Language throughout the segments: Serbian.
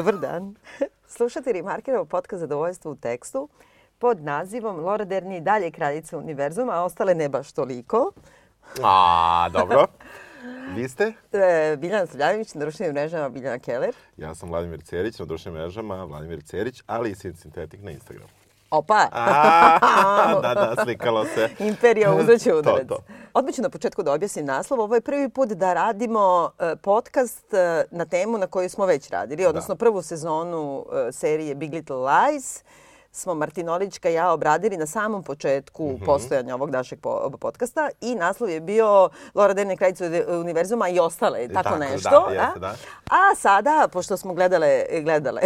Dobar dan. Slušate Remarkerov podcast Zadovoljstvo u tekstu pod nazivom Laura Dern je dalje kraljica univerzuma, a ostale ne baš toliko. A, dobro. Vi ste? E, Biljana Stavljanović na društvenim mrežama Biljana Keller. Ja sam Vladimir Cerić na društvenim mrežama, Vladimir Cerić, ali i Sin Sintetik na Instagramu. Opa! A, da, da, slikalo se. Imperija uzreće udarac. To, to. Odmah ću na početku da objasnim naslov. Ovo je prvi put da radimo e, podcast e, na temu na kojoj smo već radili, odnosno prvu sezonu e, serije Big Little Lies smo Martinolićka i ja obradili na samom početku mm -hmm. postojanja ovog našeg po podcasta i naslov je bio Laura Dern je kraljica univerzuma i ostale, tako, tako nešto. Da, jeste, da. A sada, pošto smo gledale, gledale,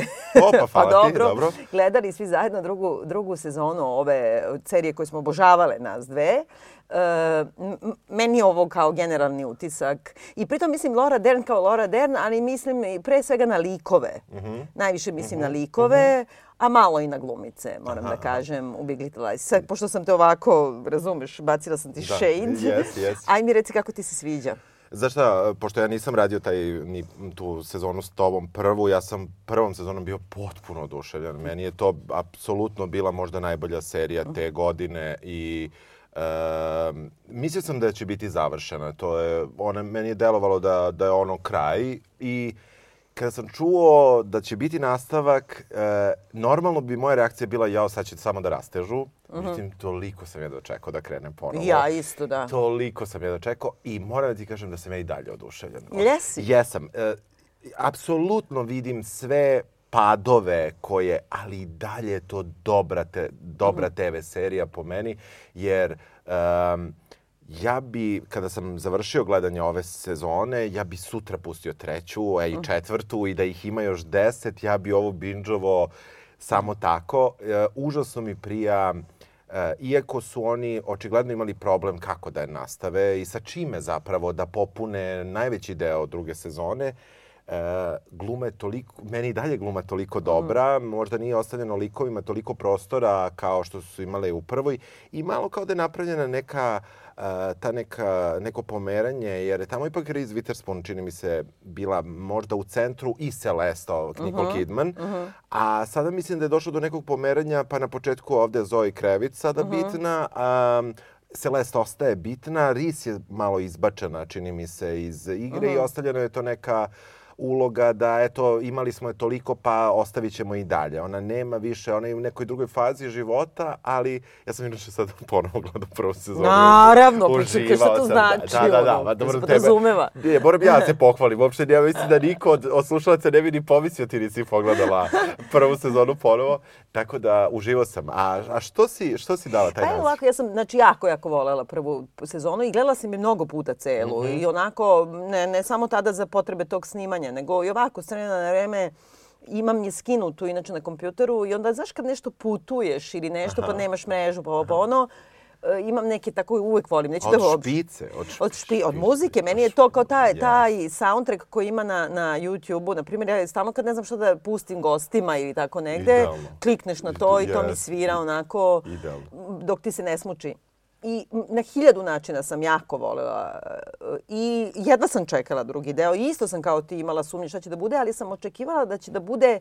Opa, pa dobro, ti, dobro, gledali svi zajedno drugu, drugu sezonu ove serije koje smo obožavale nas dve, Uh, meni je ovo kao generalni utisak. I pritom mislim Laura Dern kao Laura Dern, ali mislim pre svega na likove. Mm -hmm. Najviše mislim mm -hmm. na likove, mm -hmm. A malo i na glumice, moram Aha. da kažem, u Big Little Lies. Sad, pošto sam te ovako, razumeš, bacila sam ti da. shade. Yes, yes. Aj mi reci kako ti se sviđa. Znaš šta, pošto ja nisam radio taj, ni tu sezonu s tobom prvu, ja sam prvom sezonom bio potpuno oduševljen. Meni je to apsolutno bila možda najbolja serija te godine i E, mislio sam da će biti završena. To je, ona, meni je delovalo da, da je ono kraj i kada sam čuo da će biti nastavak, e, normalno bi moja reakcija bila jao, sad će samo da rastežu. Uh -huh. Međutim, toliko sam ja dočekao da krenem ponovo. Ja isto, da. Toliko sam ja dočekao i moram da ti kažem da sam ja i dalje oduševljen. Jesi? Jesam. E, apsolutno vidim sve padove koje, ali i dalje je to dobra, te, dobra mm. TV serija po meni, jer um, ja bi, kada sam završio gledanje ove sezone, ja bi sutra pustio treću, a i mhm. četvrtu i da ih ima još deset, ja bi ovo binđovo samo tako. Uh, užasno mi prija Uh, iako su oni očigledno imali problem kako da je nastave i sa čime zapravo da popune najveći deo druge sezone, e, gluma je toliko, meni i dalje gluma toliko dobra, mm. možda nije ostavljeno likovima toliko prostora kao što su imale u prvoj i malo kao da je napravljena neka uh, ta neka, neko pomeranje, jer je tamo ipak Reese Witherspoon, čini mi se, bila možda u centru i Celeste, ovog, uh -huh. Nicole Kidman. Uh -huh. A sada mislim da je došlo do nekog pomeranja, pa na početku ovde Zoe Krevic sada uh -huh. bitna. Um, Celeste ostaje bitna, Reese je malo izbačena, čini mi se, iz igre uh -huh. i ostavljeno je to neka uh, uloga da eto imali smo je toliko pa ostavit ćemo i dalje. Ona nema više, ona je u nekoj drugoj fazi života, ali ja sam inače sad ponovo gledao prvu sezonu. Naravno, pa čekaj šta to znači. Da, da, da, ono, dobro tebe. Razumeva. Je, moram ja se pohvalim. Uopšte ja mislim da niko od, od slušalaca ne bi ni pomislio ti nisi pogledala prvu sezonu ponovo. Tako da uživo sam. A, a što si, što si dala taj pa, naziv? ovako, ja sam znači, jako, jako volela prvu sezonu i gledala sam je mnogo puta celu. Mm -hmm. I onako, ne, ne samo tada za potrebe tog snimanja, nego i ovako, s na vreme, imam je skinutu inače na kompjuteru i onda, znaš, kad nešto putuješ ili nešto pa Aha. pa nemaš mrežu, pa, pa ono, e, imam neke tako uvek volim. Neću od da špice? Od, od, špi, od muzike. Meni je to kao taj, taj soundtrack koji ima na, na YouTube-u. Naprimjer, ja stalno kad ne znam što da pustim gostima ili tako negde, Idealno. klikneš na to i to mi svira onako Idealno. dok ti se ne smuči i na hiljadu načina sam jako volela i jedva sam čekala drugi deo. I isto sam kao ti imala sumnje šta će da bude, ali sam očekivala da će da bude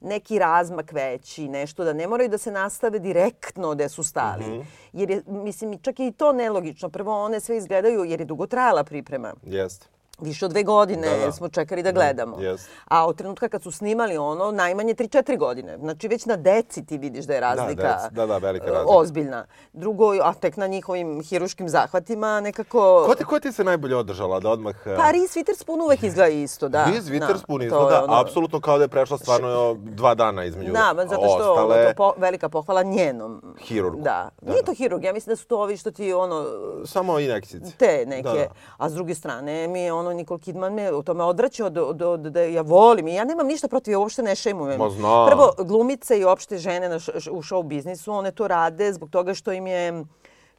neki razmak veći, nešto da ne moraju da se nastave direktno gde su stali. Mm -hmm. Jer je, mislim, čak i to nelogično. Prvo one sve izgledaju jer je dugo trajala priprema. Jeste više od dve godine da, da. smo čekali da gledamo. Mm, yes. A od trenutka kad su snimali ono, najmanje 3-4 godine. Znači već na deci ti vidiš da je razlika da, dec, da, da, velika razlika. ozbiljna. Drugo, a tek na njihovim hiruškim zahvatima nekako... Ko ti, ko ti se najbolje održala da odmah... Pa Reese Witherspoon uvek izgleda isto, da. Reese Witherspoon da, izgleda ono... apsolutno kao da je prešla stvarno dva dana između Da, zato što ostale... to po, velika pohvala njenom. Hirurgu. Da. da Nije da. to hirurg, ja mislim da su to ovi što ti ono... Samo inekcice. Te neke. Da, da. A s druge strane mi je ono Nicole Kidman me u tome odvraća od, od, od, da ja volim i ja nemam ništa protiv, ja uopšte ne šemujem. Ma znam. Prvo, glumice i opšte žene na š, u show biznisu, one to rade zbog toga što im je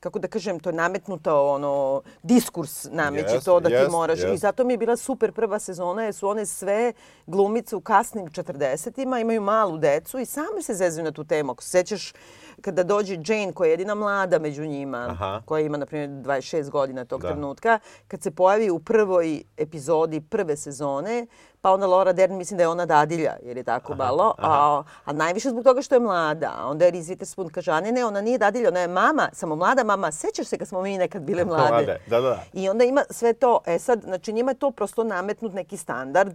kako da kažem, to je nametnuto, ono, diskurs nameće yes, to da yes, ti moraš. Yes. I zato mi je bila super prva sezona, jer su one sve glumice u kasnim 40-ima, imaju malu decu i same se zezuju na tu temu. Ako se sećaš, kada dođe Jane, koja je jedina mlada među njima, Aha. koja ima, na primjer, 26 godina tog da. trenutka, kad se pojavi u prvoj epizodi prve sezone, pa onda Laura Dern mislim da je ona dadilja, jer je tako aha, malo. A, a najviše zbog toga što je mlada. A onda je Reese Witherspoon kaže, a ne, ne, ona nije dadilja, ona je mama, samo mlada mama, sećaš se kad smo mi nekad bile mlade? mlade. Da, da. I onda ima sve to, e sad, znači njima je to prosto nametnut neki standard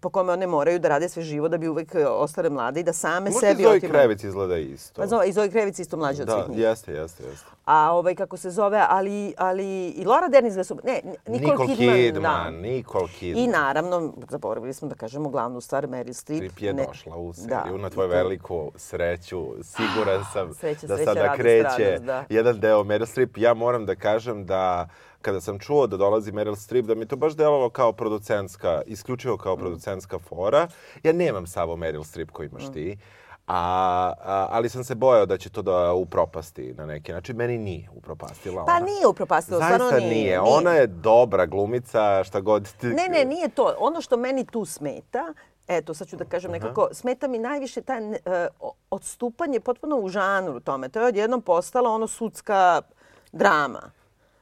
po kome one moraju da rade sve živo da bi uvek e, ostale mlade i da same Možda sebi otimaju. Možda i Krevic izgleda isto. Pa zove, i Zoe Krevic isto mlađa da, od svih njih. jeste, jeste, jeste. A ovaj, kako se zove, ali, ali i Laura Dern izgleda su... Ne, Nicole, Nicole Kidman. Kidman da. Nicole Kidman. I naravno, zaboravili smo da kažemo glavnu stvar, Meryl Streep. Streep je ne, došla u seriju da, na tvoju veliku sreću. Siguran sam sreća, da sreća, sada kreće radost, da. jedan deo Meryl Streep. Ja moram da kažem da kada sam čuo da dolazi Meryl Streep, da mi to baš delovalo kao producentska, isključivo kao mm. producentska fora. Ja nemam samo Meryl Streep koji imaš mm. ti. A, a, ali sam se bojao da će to da upropasti na neki način. Meni nije upropastila pa ona. Pa nije upropastila, stvarno nije. nije. nije. Ona je dobra glumica, šta god ti... Ne, ne, nije to. Ono što meni tu smeta, eto, sad ću da kažem nekako, Aha. smeta mi najviše taj uh, odstupanje potpuno u žanru tome. To je odjednom postala ono sudska drama.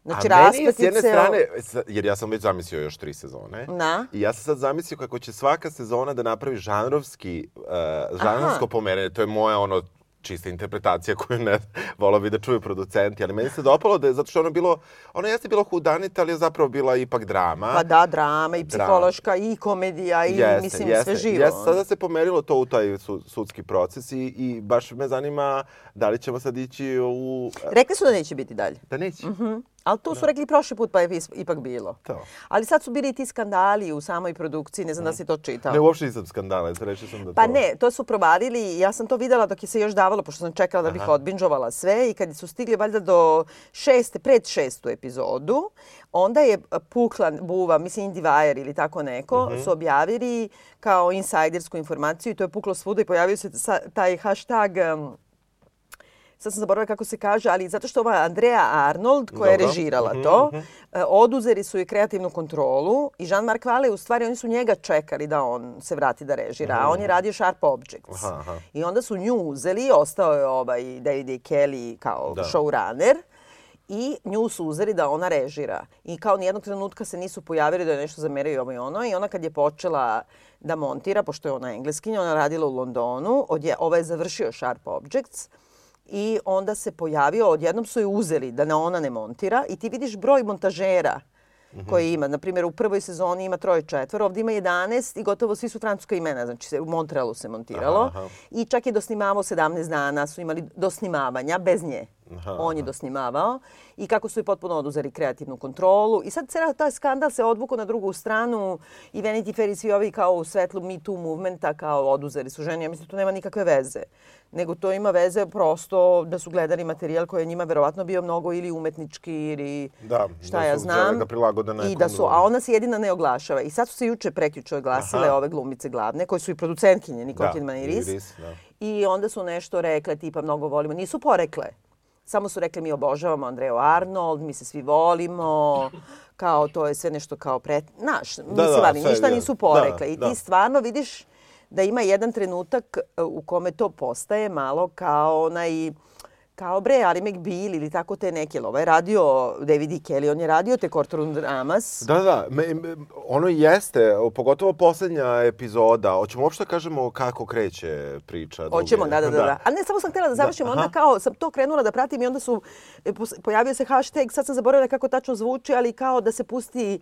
Znači, A meni je s jedne strane, jer ja sam već zamislio još tri sezone. Na? I ja sam sad zamislio kako će svaka sezona da napravi žanrovski, uh, žanrovsko pomerenje. To je moja ono čista interpretacija koju ne volao bi da čuju producenti, ali meni se dopalo da je, zato što ono bilo, ono jeste bilo hudanita, ali je zapravo bila ipak drama. Pa da, drama i psihološka drama. i komedija i jeste, mislim jeste, sve živo. Jeste, sada se pomerilo to u taj su, sudski proces i, i baš me zanima da li ćemo sad ići u... Rekli su da neće biti dalje. Da neće? Mhm. Mm Ali to su rekli prošli put, pa je ipak bilo. To. Ali sad su bili ti skandali u samoj produkciji, ne znam da si to čitao. Ne, uopšte nisam skandala, reći sam da pa to... Pa ne, to su provadili, ja sam to videla dok je se još davalo, pošto sam čekala da bih Aha. odbinžovala sve i kad su stigli valjda do šeste, pred šestu epizodu, onda je pukla buva, mislim Indie ili tako neko, mhm. -huh. su objavili kao insajdersku informaciju i to je puklo svuda i pojavio se taj hashtag um, sad sam zaboravila kako se kaže, ali zato što ova Andrea Arnold koja Dobro. je režirala mm -hmm, to, mm -hmm. oduzeli su i kreativnu kontrolu i Jean-Marc Vallée, u stvari, oni su njega čekali da on se vrati da režira, mm -hmm. a on je radio Sharp Objects. Aha, aha. I onda su nju uzeli, ostao je ovaj David E. Kelly kao da. showrunner i nju su uzeli da ona režira. I kao nijednog trenutka se nisu pojavili da je nešto zameraju ovo i ono. I ona kad je počela da montira, pošto je ona engleskinja, ona radila u Londonu, od je, ovaj je završio Sharp Objects, i onda se pojavio, odjednom su je uzeli da na ona ne montira i ti vidiš broj montažera mm -hmm. koje ima. Naprimjer, u prvoj sezoni ima troje četvoro, ovdje ima 11 i gotovo svi su francuska imena. Znači, se, u Montrealu se montiralo. Aha, aha. I čak je dosnimavao 17 dana, su imali dosnimavanja bez nje. Aha, On je dosnimavao i kako su i potpuno oduzeli kreativnu kontrolu. I sad cena taj skandal se odvuku na drugu stranu i Vanity Fair i svi ovi kao u svetlu Me Too movementa kao oduzeli su ženi. Ja mislim da to nema nikakve veze. Nego to ima veze prosto da su gledali materijal koji je njima verovatno bio mnogo ili umetnički ili da, šta da ja znam. Da prilagode nekom I da su, a ona se jedina ne oglašava. I sad su se juče prekjuče oglasile Aha. ove glumice glavne, koje su i producentkinje, Nicole Kidman i Riz. Da. I onda su nešto rekle, tipa mnogo volimo. Nisu porekle. Samo su rekli mi obožavamo Andreju Arnold, mi se svi volimo, kao to je sve nešto kao pre... Naš, da, mislim, da, ali ništa nisu porekle. Da, I ti da. stvarno vidiš da ima jedan trenutak e, u kome to postaje malo kao onaj kao bre, Ali McBeal ili tako te neke. Ovo je radio David E. Kelly, on je radio te Courtroom Dramas. Da, da, me, me, ono jeste, pogotovo poslednja epizoda. Hoćemo uopšte da kažemo kako kreće priča? Hoćemo, da, da, da, da. Ali ne, samo sam htjela da završim, da, onda kao sam to krenula da pratim i onda su, e, pojavio se hashtag, sad sam zaboravila kako tačno zvuči, ali kao da se pusti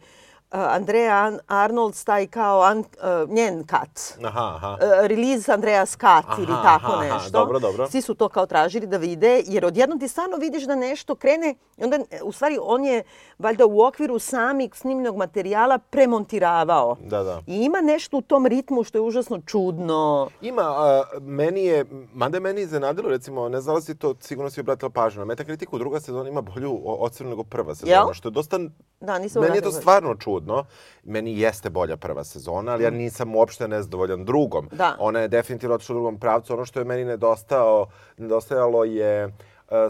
uh, Andrea Arnold staje kao an, uh, njen kat. Aha, aha. Uh, release Andreas kat aha, ili tako aha, nešto. Dobro, dobro. Svi su to kao tražili da vide, jer odjednom ti stvarno vidiš da nešto krene i onda, u stvari, on je valjda u okviru samih snimljenog materijala premontiravao. Da, da. I ima nešto u tom ritmu što je užasno čudno. Ima, uh, meni je, mada je meni iznenadilo, recimo, ne znala si to, sigurno si obratila pažnju, na Metakritiku druga sezona ima bolju ocenu nego prva sezona, Jel? što je dosta... Da, nisam Meni je to stvarno čudno čudno. Meni jeste bolja prva sezona, ali ja mm. nisam uopšte nezadovoljan drugom. Da. Ona je definitivno otišla u drugom pravcu. Ono što je meni nedostao, nedostajalo je uh,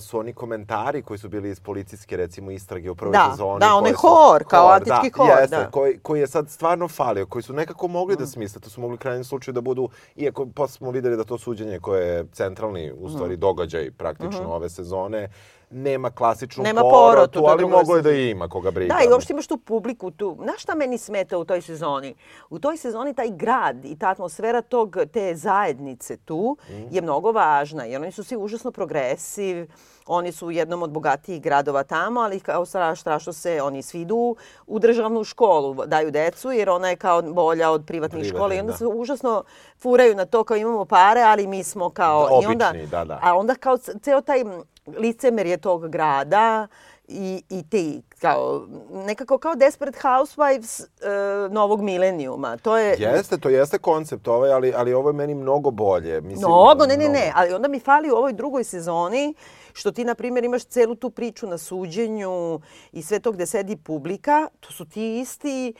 su oni komentari koji su bili iz policijske, recimo, istrage u prvoj da, sezoni. Da, onaj hor, kao antički da, hor. Jeste, da. Koji, koji je sad stvarno falio, koji su nekako mogli mm. da smisle. To su mogli krajnjem slučaju da budu, iako posle smo videli da to suđenje koje je centralni, u stvari, mm. događaj praktično mm -hmm. ove sezone, nema klasičnu nema porotu, porotu ali moglo je da ima koga briga. Da, i uopšte imaš tu publiku tu. Znaš šta meni smeta u toj sezoni? U toj sezoni taj grad i ta atmosfera tog, te zajednice tu mm. je mnogo važna. Jer oni su svi užasno progresiv, oni su u jednom od bogatijih gradova tamo, ali kao strašno se, oni svi idu u državnu školu, daju decu, jer ona je kao bolja od privatnih Privatni, škola. I onda da. se užasno furaju na to kao imamo pare, ali mi smo kao... Obični, I onda, da, da. A onda kao ceo taj licemerje tog grada i, i ti kao nekako kao Desperate Housewives uh, novog milenijuma. To je Jeste, to jeste koncept ovaj, ali ali ovo je meni mnogo bolje, mislim. Mnogo, ne, ne, ne, ali onda mi fali u ovoj drugoj sezoni što ti na primjer imaš celu tu priču na suđenju i sve to gde sedi publika, to su ti isti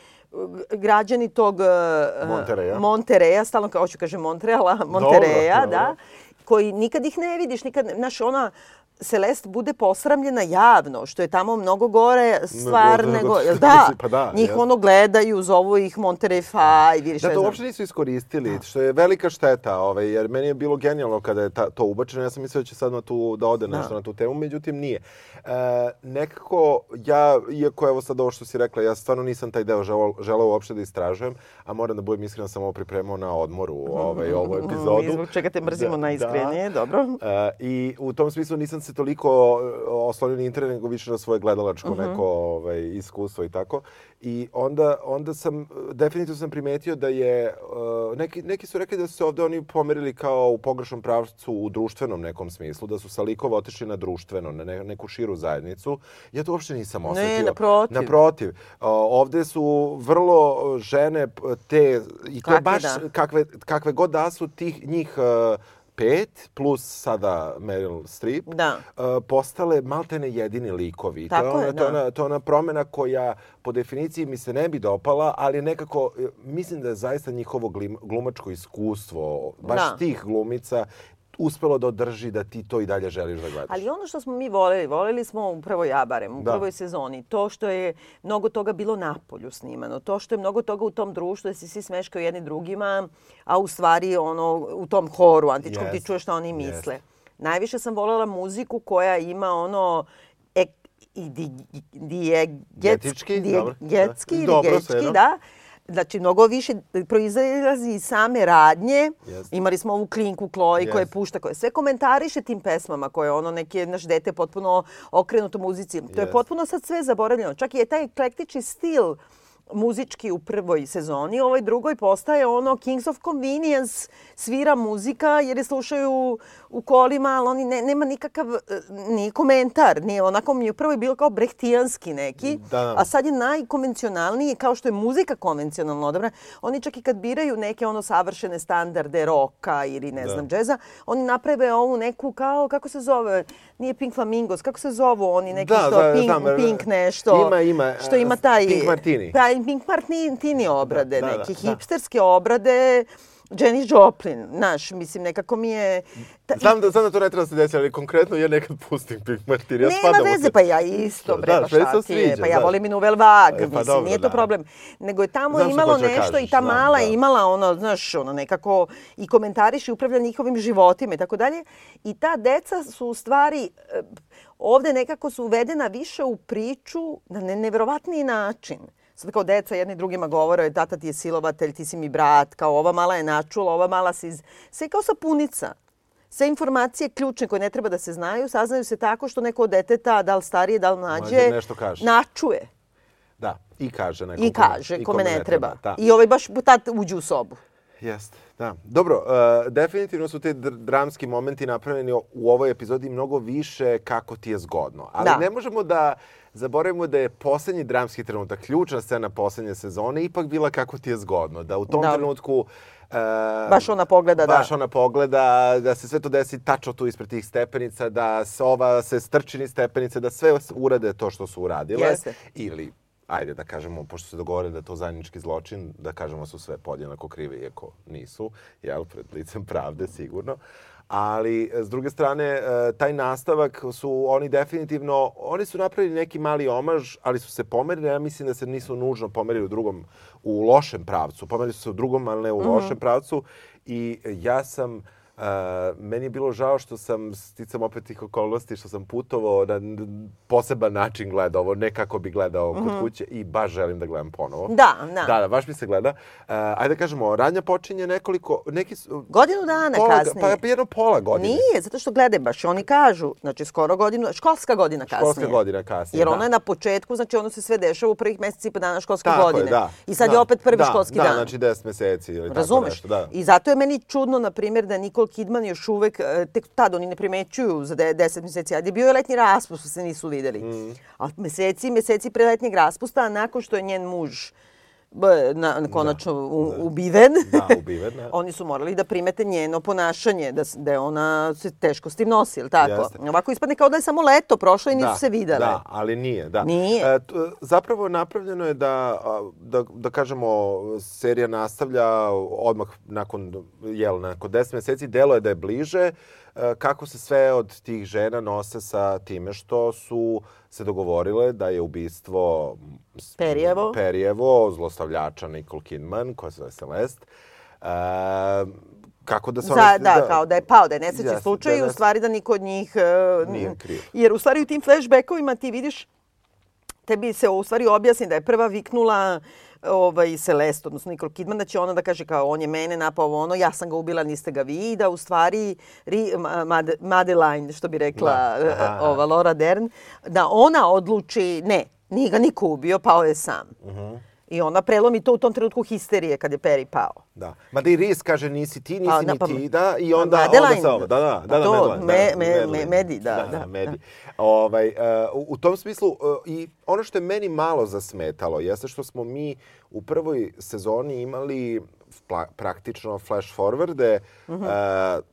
građani tog Montereja, Montereja stalno kao hoću kažem Montreala, Montereja, dobro, da, dobro. koji nikad ih ne vidiš, nikad, znaš, ona, Celest bude posramljena javno, što je tamo mnogo gore stvar nego... nego da, pa da, njih jes. ono gledaju, zovu ih Monterey Five ili što Da, to uopšte nisu iskoristili, da. što je velika šteta, ovaj, jer meni je bilo genijalno kada je ta, to ubačeno. Ja sam mislio da će sad na tu, da ode nešto da. na tu temu, međutim nije. E, nekako, ja, iako evo sad ovo što si rekla, ja stvarno nisam taj deo želeo, želeo uopšte da istražujem, a moram da budem iskren, sam ovo pripremao na odmoru, ovaj, ovu mm, epizodu. Mi zbog čega te mrzimo da, najiskrenije, da. dobro. E, I u tom smislu nisam se toliko e, oslonio na internet, nego više na svoje gledalačko uh mhm. -huh. neko ovaj, iskustvo i tako. I onda, onda sam, definitivno sam primetio da je, uh, neki, neki su rekli da su se ovde oni pomerili kao u pogrešnom pravcu u društvenom nekom smislu, da su sa likova otišli na društveno, na ne, neku širu zajednicu. Ja to uopšte nisam osetio. Ne, naprotiv. Naprotiv. Uh, ovde su vrlo žene te, i to kakve baš da? kakve, kakve god da su tih njih uh, pet, plus sada Meryl Streep, da. uh, postale maltene jedini likovi. Tako to je, ona, da. to, ona, to ona promena koja po definiciji mi se ne bi dopala, ali nekako e, mislim da je zaista njihovo glumačko iskustvo, baš da. tih glumica uspelo da održi da ti to i dalje želiš da gledaš. Ali ono što smo mi voleli, voleli smo upravo ja barem, u da. prvoj sezoni, to što je mnogo toga bilo napolju snimano, to što je mnogo toga u tom društvu, da se svi smeškaju jedni drugima, a u stvari ono, u tom horu antičkom yes. ti čuješ šta oni misle. Yes. Najviše sam volela muziku koja ima ono ek, i di, di, Getički, di, dobro. Ili dobro, gečki, da Znači, mnogo više proizlazi iz same radnje. Yes. Imali smo ovu klinku Kloji yes. koja pušta, koja sve komentariše tim pesmama, koje ono neke naš dete potpuno okrenuto muzici. To yes. je potpuno sad sve zaboravljeno. Čak i je taj eklektični stil muzički u prvoj sezoni, ovoj drugoj postaje ono Kings of Convenience, svira muzika jer je slušaju u kolima, ali oni ne, nema nikakav e, ni komentar. Nije onako mi je prvo je bilo kao brehtijanski neki, da. a sad je najkonvencionalniji kao što je muzika konvencionalno odabrana. Oni čak i kad biraju neke ono savršene standarde roka ili ne da. znam džeza, oni naprave ovu neku kao kako se zove, nije Pink Flamingos, kako se zovu oni neki da, što da, Pink, znam, Pink nešto. Ima, ima. Što ima taj Pink Martini. Pa Pink Martini obrade, da, da, neke da, hipsterske obrade. Janis Joplin, znaš, mislim, nekako mi je... Ta... Znam, da, znam da to ne treba da se desi, ali konkretno ja nekad pustim Pink Martini. Ja Nema veze, pa ja isto, bre, da, pa je. Pa ja volim i Nouvelle Vague, e, pa, mislim, dobro, nije to da. problem. Nego je tamo znam imalo nešto kažeš, i ta znam, mala da. imala ono, znaš, ono, nekako i komentariš i upravlja njihovim životima i tako dalje. I ta deca su u stvari eh, ovde nekako su uvedena više u priču na neverovatniji način sad kao deca jedni drugima govore, tata ti je silovatelj, ti si mi brat, kao ova mala je načula, ova mala si... Iz... Sve kao sapunica. Sve informacije ključne koje ne treba da se znaju, saznaju se tako što neko od deteta, da li starije, da li mlađe, nešto kaže. načuje. Da, i kaže nekom I kaže, kome, kome ne, ne treba. treba. Da. I ovaj baš tad uđu u sobu. Jeste, da. Dobro, uh, definitivno su te dramski momenti napravljeni u ovoj epizodi mnogo više kako ti je zgodno. Ali da. ne možemo da zaboravimo da je poslednji dramski trenutak, ključna scena poslednje sezone, ipak bila kako ti je zgodno. Da u tom da. trenutku Uh, baš ona pogleda, baš da. ona pogleda, da se sve to desi tačno tu ispred tih stepenica, da se ova se strči ni stepenice, da sve urade to što su uradile. Jeste. Ili ajde da kažemo, pošto se dogovore da je to zajednički zločin, da kažemo su sve podjednako krive, iako nisu, jel, pred licem pravde sigurno. Ali, s druge strane, e, taj nastavak su oni definitivno, oni su napravili neki mali omaž, ali su se pomerili, ja mislim da se nisu nužno pomerili u drugom, u lošem pravcu. Pomerili su se u drugom, ali ne u mm -hmm. lošem pravcu. I ja sam Uh, meni je bilo žao što sam, sticam opet tih okolnosti, što sam putovao na poseban način gledao ovo, ne kako bi gledao kod mm -hmm. kuće i baš želim da gledam ponovo. Da, da. Da, da, baš mi se gleda. Uh, ajde da kažemo, ranja počinje nekoliko, neki... Godinu dana pola, kasnije. Pa jedno pola godine. Nije, zato što gledaj baš, oni kažu, znači skoro godinu, školska godina kasnije. Školska godina kasnije, Jer da. ona je na početku, znači ono se sve dešava u prvih meseci i po dana školske Tako godine. Je, da. I sad da, je opet prvi da, školski da, dan. Da, znači 10 meseci ili Razumeš? tako nešto. Da. I zato je meni čudno, na primjer, da Nicole Kidman još uvek, e, tek tad oni ne primećuju za 10 meseci, a je bio je letnji raspust, se nisu videli. Mm. A meseci, meseci pre letnjeg raspusta, a nakon što je njen muž na, na konačno da, u, da. ubiven. Da, ubiven, da. Oni su morali da primete njeno ponašanje, da, da je ona se teško s tim nosi, ili tako? Jeste. Ovako ispadne kao da je samo leto prošlo i nisu da, se videle. Da, ali nije, da. Nije. E, zapravo napravljeno je da, da, da kažemo, serija nastavlja odmah nakon, jel, nakon 10 meseci, delo je da je bliže, kako se sve od tih žena nose sa time što su se dogovorile da je ubistvo Perijevo, Perijevo zlostavljača Nicole Kidman, koja se zove Celeste, e, kako da se ona... Da, da, kao da je pao, da je nesreći yes, slučaj da i u stvari da niko od njih... Uh, nije kriv. Jer u stvari u tim flashbackovima ti vidiš, tebi se u stvari objasni da je prva viknula uh, ovaj, Celeste, odnosno Nicole Kidman, da će ona da kaže kao on je mene napao ono, ja sam ga ubila, niste ga vi, i da u stvari ri, Mad, Madeline, što bi rekla da. Aha. ova Laura Dern, da ona odluči, ne, nije ga niko ubio, pao je sam. Uh mhm. -huh. I ona prelomi to u tom trenutku histerije kad je Peri pao. Da. Ma da i Riz kaže nisi ti, nisi pa, ni pa, ti, da, i onda, Madeline, onda se ovo, da, da, da, da, to, Madeline, me, da, me, me, Medi, da, da, da. da Medi. Da. Ovaj, uh, u, u tom smislu, uh, i ono što je meni malo zasmetalo, jeste što smo mi u prvoj sezoni imali pla, praktično flash forwarde, uh -huh. uh,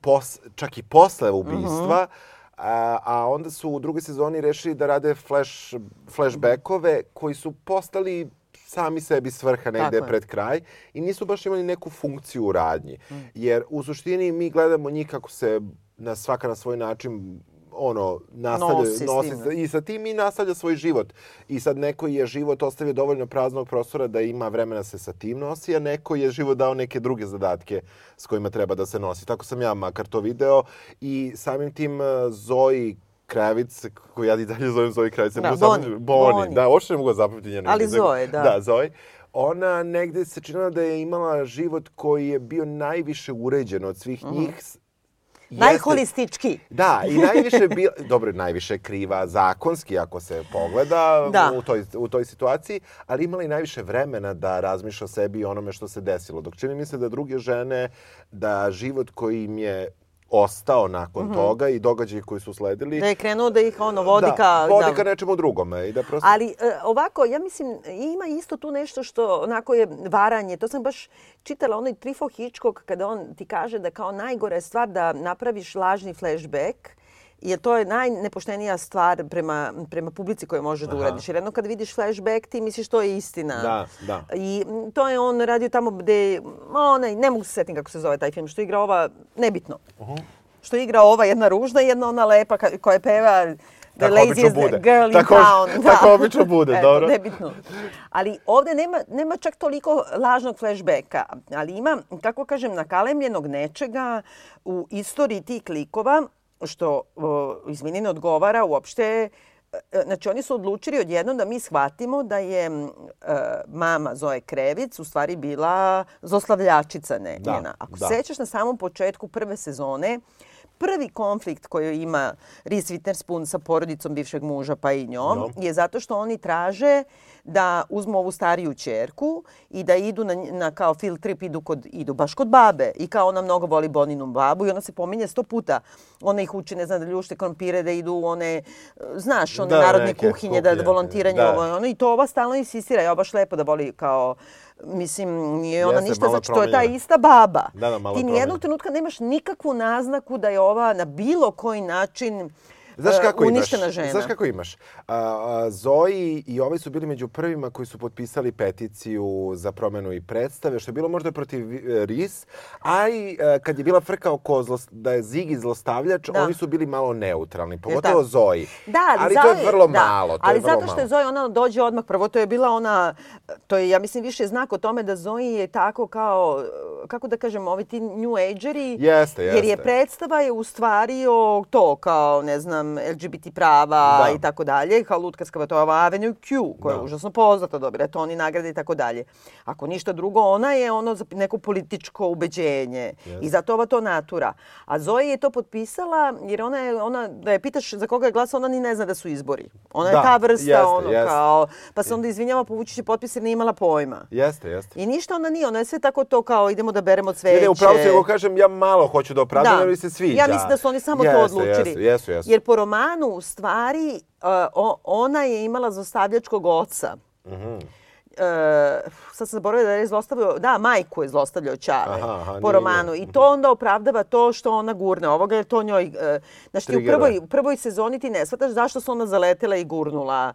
pos, čak i posle ubistva, uh -huh A, a onda su u drugoj sezoni rešili da rade flash, flashbackove koji su postali sami sebi svrha negde pred kraj i nisu baš imali neku funkciju u radnji. Mm. Jer u suštini mi gledamo njih kako se na svaka na svoj način ono nastavlja nosi, nosi i sa tim i nastavlja svoj život. I sad neko je život ostavio dovoljno praznog prostora da ima vremena se sa tim nosi, a neko je život dao neke druge zadatke s kojima treba da se nosi. Tako sam ja makar to video i samim tim uh, Zoe Kravic, koju ja i dalje zovem Zoe Kravic. Da, Boni. Boni. Boni. Da, uopšte ne mogu zapamtiti njenu Ali Zoe, da. Da, Zoe ona negde se činila da je imala život koji je bio najviše uređen od svih mm -hmm. njih Najholistički. Da, i najviše bi, dobro, najviše kriva zakonski ako se pogleda da. u, toj, u toj situaciji, ali imala i najviše vremena da razmišlja o sebi i onome što se desilo. Dok čini mi se da druge žene, da život koji im je ostao nakon mm -hmm. toga i događaji koji su sledili. Da je krenuo da ih ono vodi da, ka... vodi ka nečemu drugome. I da prosto... Ali e, ovako, ja mislim, ima isto tu nešto što onako je varanje. To sam baš čitala onaj Trifo Hitchcock kada on ti kaže da kao najgore stvar da napraviš lažni flashback jer to je najnepoštenija stvar prema, prema publici koju možeš da uradiš. Jer jedno kad vidiš flashback ti misliš to je istina. Da, da. I to je on radio tamo gde, onaj, ne mogu se setiti kako se zove taj film, što igra ova, nebitno. Uh -huh. Što igra ova jedna ružna jedna ona lepa koja peva The tako laziest bude. girl in tako, town. Tako obično bude, Eto, dobro. Nebitno. Ali ovde nema, nema čak toliko lažnog flashbacka, ali ima, kako kažem, nakalemljenog nečega u istoriji tih klikova što izmini ne odgovara uopšte e, e, Znači, oni su odlučili odjednom da mi shvatimo da je uh, mama Zoe Krevic u stvari bila zoslavljačica ne, da, njena. Ako da. sećaš na samom početku prve sezone, prvi konflikt koji ima Reese Witherspoon sa porodicom bivšeg muža pa i njom no. je zato što oni traže da uzmu ovu stariju čerku i da idu na, na kao field trip, idu, kod, idu baš kod babe. I kao ona mnogo voli Boninu babu i ona se pominje sto puta. Ona ih uči, ne znam, da ljušte krompire, da idu u one, znaš, one da, narodne neke, kuhinje, da, da volontiranje da. ovo ono. I to ova stalno insistira. Ja baš lepo da voli kao Mislim, nije ona Jeste, ništa, znači to je ta ista baba. Da, da, Ti nijednog trenutka nemaš nikakvu naznaku da je ova na bilo koji način Znaš kako uništena imaš? žena. Znaš kako imaš? Zoji i ovaj su bili među prvima koji su potpisali peticiju za promenu i predstave, što je bilo možda protiv e, RIS, a i e, kad je bila frka oko zlo, da je Zigi zlostavljač, da. oni su bili malo neutralni, pogotovo Zoji. Da, ali, Zoji, to je vrlo da, malo. To ali je vrlo zato što je Zoji, ona dođe odmah, prvo to je bila ona, to je, ja mislim, više znak o tome da Zoji je tako kao, kako da kažem, ovi ti new ageri, jeste, jer je predstava je u stvari o to, kao, ne znam, LGBT prava da. i tako dalje, kao lutkarska to je ova Avenue Q, koja da. je užasno poznata, dobira to oni nagrade i tako dalje. Ako ništa drugo, ona je ono za neko političko ubeđenje yes. i zato ova to natura. A Zoe je to potpisala jer ona je, ona, da je pitaš za koga je glasa, ona ni ne zna da su izbori. Ona da, je ta vrsta, jeste, ono, jeste. kao, pa se onda izvinjava, povući će potpis jer nije imala pojma. Jeste, jeste. I ništa ona nije, ona je sve tako to kao, idemo da beremo cveće. Ne, ne, upravo se, kažem, ja malo hoću da opravdam, da. mi se sviđa. Ja mislim da su oni samo jeste, to odlučili. Jesu, jesu, jesu. Jer po romanu, u stvari, uh, ona je imala zostavljačkog oca. Mhm. Mm Uh, sad sam zaboravila da je zlostavljao, da, majku je zlostavljao Čale aha, aha, po romanu. I to onda opravdava to što ona gurne ovoga, jer to njoj... Uh, znaš, ti u prvoj, u prvoj sezoni ti ne shvataš zašto se ona zaletela i gurnula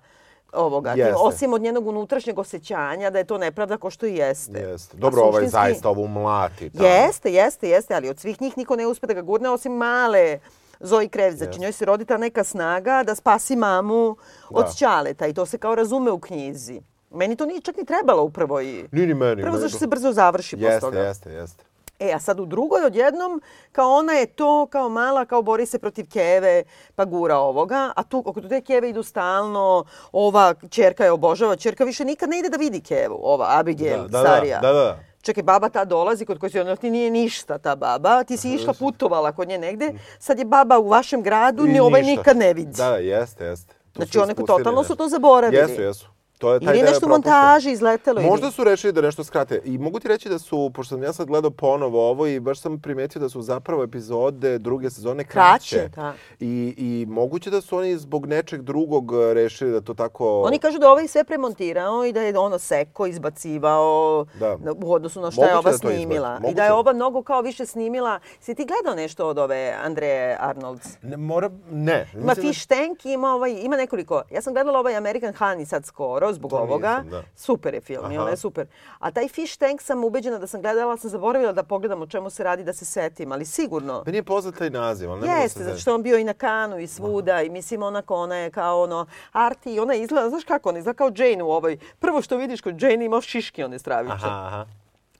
ovoga. Jeste. Osim od njenog unutrašnjeg osjećanja da je to nepravda ko što i jeste. Jeste. Dobro, ovaj zaista ovu mlati. Tamo. Jeste, jeste, jeste, ali od svih njih niko ne uspe da ga gurne osim male Zoji Krevć. Znači, yes. njoj se rodi ta neka snaga da spasi mamu od da. Ćaleta i to se kao razume u knjizi. Meni to nije čak ni trebalo u prvoj. Ni ni meni. Prvo zašto se brzo završi jeste, posle toga. Jeste, jeste, E, a sad u drugoj odjednom, kao ona je to, kao mala, kao bori se protiv Keve, pa gura ovoga. A tu, oko te Keve idu stalno, ova čerka je obožava, čerka više nikad ne ide da vidi Kevu, ova Abigail, da, da, starija. Da, da, da. Čekaj, baba ta dolazi kod koje si ona ti nije ništa ta baba. Ti si išla putovala kod nje negde. Sad je baba u vašem gradu, ni ovaj nikad ne vidi. Da, jeste, jeste. Tu znači, one totalno su to zaboravili. Jesu, jesu. To je taj ili nešto u montaži izletelo. Možda su rešili da nešto skrate. I mogu ti reći da su, pošto sam ja sad gledao ponovo ovo i baš sam primetio da su zapravo epizode druge sezone kraće. Kraće, da. I, I moguće da su oni zbog nečeg drugog rešili da to tako... Oni kažu da ovaj sve premontirao i da je ono seko izbacivao da. u odnosu na šta moguće je ova da snimila. I da je ova mnogo kao više snimila. Si ti gledao nešto od ove Andreje Arnolds? Ne, mora, ne. Ima Fish Tank, ima, ovaj, ima nekoliko. Ja sam gledala ovaj American Honey sad skoro skoro zbog to ovoga. Nisam, da. Super je film, ona je super. A taj Fish Tank sam ubeđena da sam gledala, sam zaboravila da pogledam o čemu se radi, da se setim, ali sigurno. Meni je poznat taj naziv, ali ne Jeste, zato što on bio i na kanu i svuda Aha. i mislim onako ona je kao ono arti i ona izgleda, znaš kako ona izgleda kao Jane u ovoj. Prvo što vidiš kod Jane ima šiške one straviće. Aha, aha.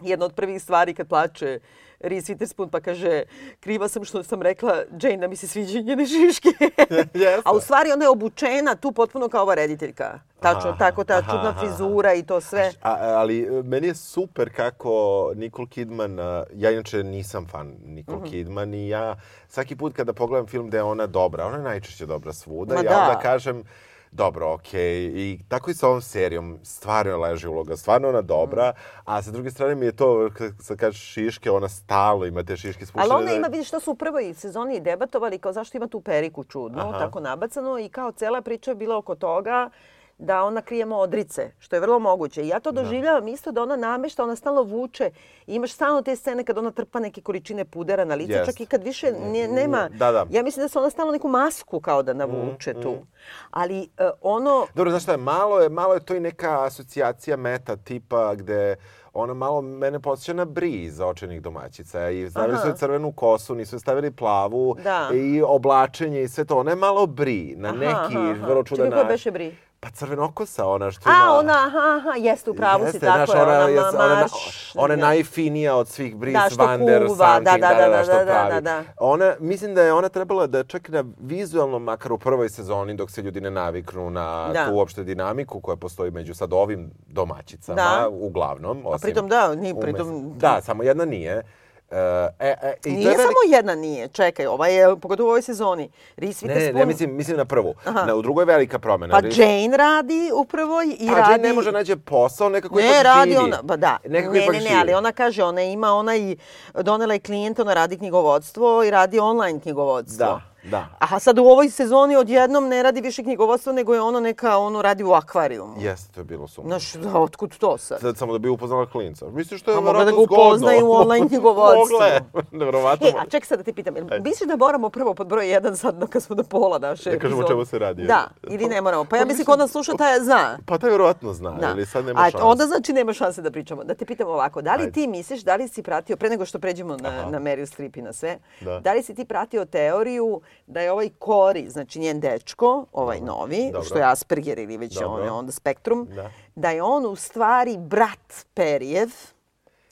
Jedna od prvih stvari kad plače Reese Witherspoon pa kaže kriva sam što sam rekla Jane da mi se sviđaju njene šiške. yes. A u stvari ona je obučena tu potpuno kao ova rediteljka. Tačno, aha, tako ta čudna aha, frizura i to sve. A, ali e, meni je super kako Nicole Kidman, ja inače nisam fan Nicole mm -hmm. Kidman i ja svaki put kada pogledam film da je ona dobra, ona je najčešće dobra svuda, Ma ja da. onda kažem dobro, okej. Okay. I tako i sa ovom serijom, stvarno leži uloga, stvarno ona dobra, mm. a sa druge strane mi je to, kad kažeš šiške, ona stalo ima te šiške spuštene. Ali ona ima, vidiš, što su u prvoj sezoni debatovali, kao zašto ima tu periku čudno, Aha. tako nabacano, i kao cela priča je bila oko toga da ona krije modrice, što je vrlo moguće. I ja to da. doživljavam da. isto da ona namešta, ona stalno vuče. I imaš stalno te scene kad ona trpa neke količine pudera na lice, yes. čak i kad više nije, nema... Da, da. Ja mislim da se ona stalno neku masku kao da navuče mm, tu. Mm. Ali uh, ono... Dobro, znaš šta je, malo je, malo je to i neka asocijacija meta tipa gde ona malo mene podsjeća na Bri za očenih domaćica. I stavili su crvenu kosu, nisu stavili plavu. Da. I oblačenje i sve to. Ona je malo Bri, na aha, neki aha, vrlo čudan način. Čekaj, ko beše Bri? Pa crvenokosa, ona što ima... A, ona, aha, aha, jeste, u pravu jeste, si, tako naš, je, ona, ona, jes, ona, marš, ona, je najfinija od svih Brice da, Van der da, da, da, da, što da, pravi. Da, da, da. Ona, mislim da je ona trebala da čak na vizualno, makar u prvoj sezoni, dok se ljudi ne naviknu na da. tu uopšte dinamiku koja postoji među sad ovim domaćicama, da. uglavnom. Osim, A pritom da, ni pritom... Da, samo jedna nije. E, e, i nije velik... samo jedna nije, čekaj, ova je, pogotovo u ovoj sezoni. Reese ne, ne, mislim, mislim na prvu. Na, u drugoj je velika promena. Pa Reese... Jane radi u prvoj i pa, radi... Jane ne može nađe posao, nekako ne, ipak radi živi. ona, ba da. Nekako ne, ipak ne, ne, živi. ali ona kaže, ona ima, ona i donela je klijenta, ona radi knjigovodstvo i radi online knjigovodstvo. Da. Da. A sad u ovoj sezoni odjednom ne radi više knjigovodstvo, nego je ono neka, ono radi u akvarijumu. Jeste, to je bilo sumno. Znaš, da, otkud to sad? Sad samo da bi upoznala klinca. Misliš što je Pa verovatno mogla zgodno? da ga upozna i u online knjigovodstvu. Mogle, verovatno. E, a ček sad da te pitam, misliš da moramo prvo pod broj jedan sad kad smo do pola naše Da kažemo čemu se radi. Da, ili ne moramo. Pa ja mislim ko nas sluša taj zna. Pa taj verovatno zna, Da. ili sad nema A šanse. onda znači nema šanse da pričamo. Da te pitam ovako, da li Ajde. ti misliš, da li si pratio, pre nego što pređemo na, Aha. na Meryl Streep i na sve, Da. da li si ti pratio teoriju da je ovaj Kori, znači njen dečko, ovaj novi, Dobro. što je Asperger ili već Dobro. on onda spektrum, Da. da je on u stvari brat Perijev,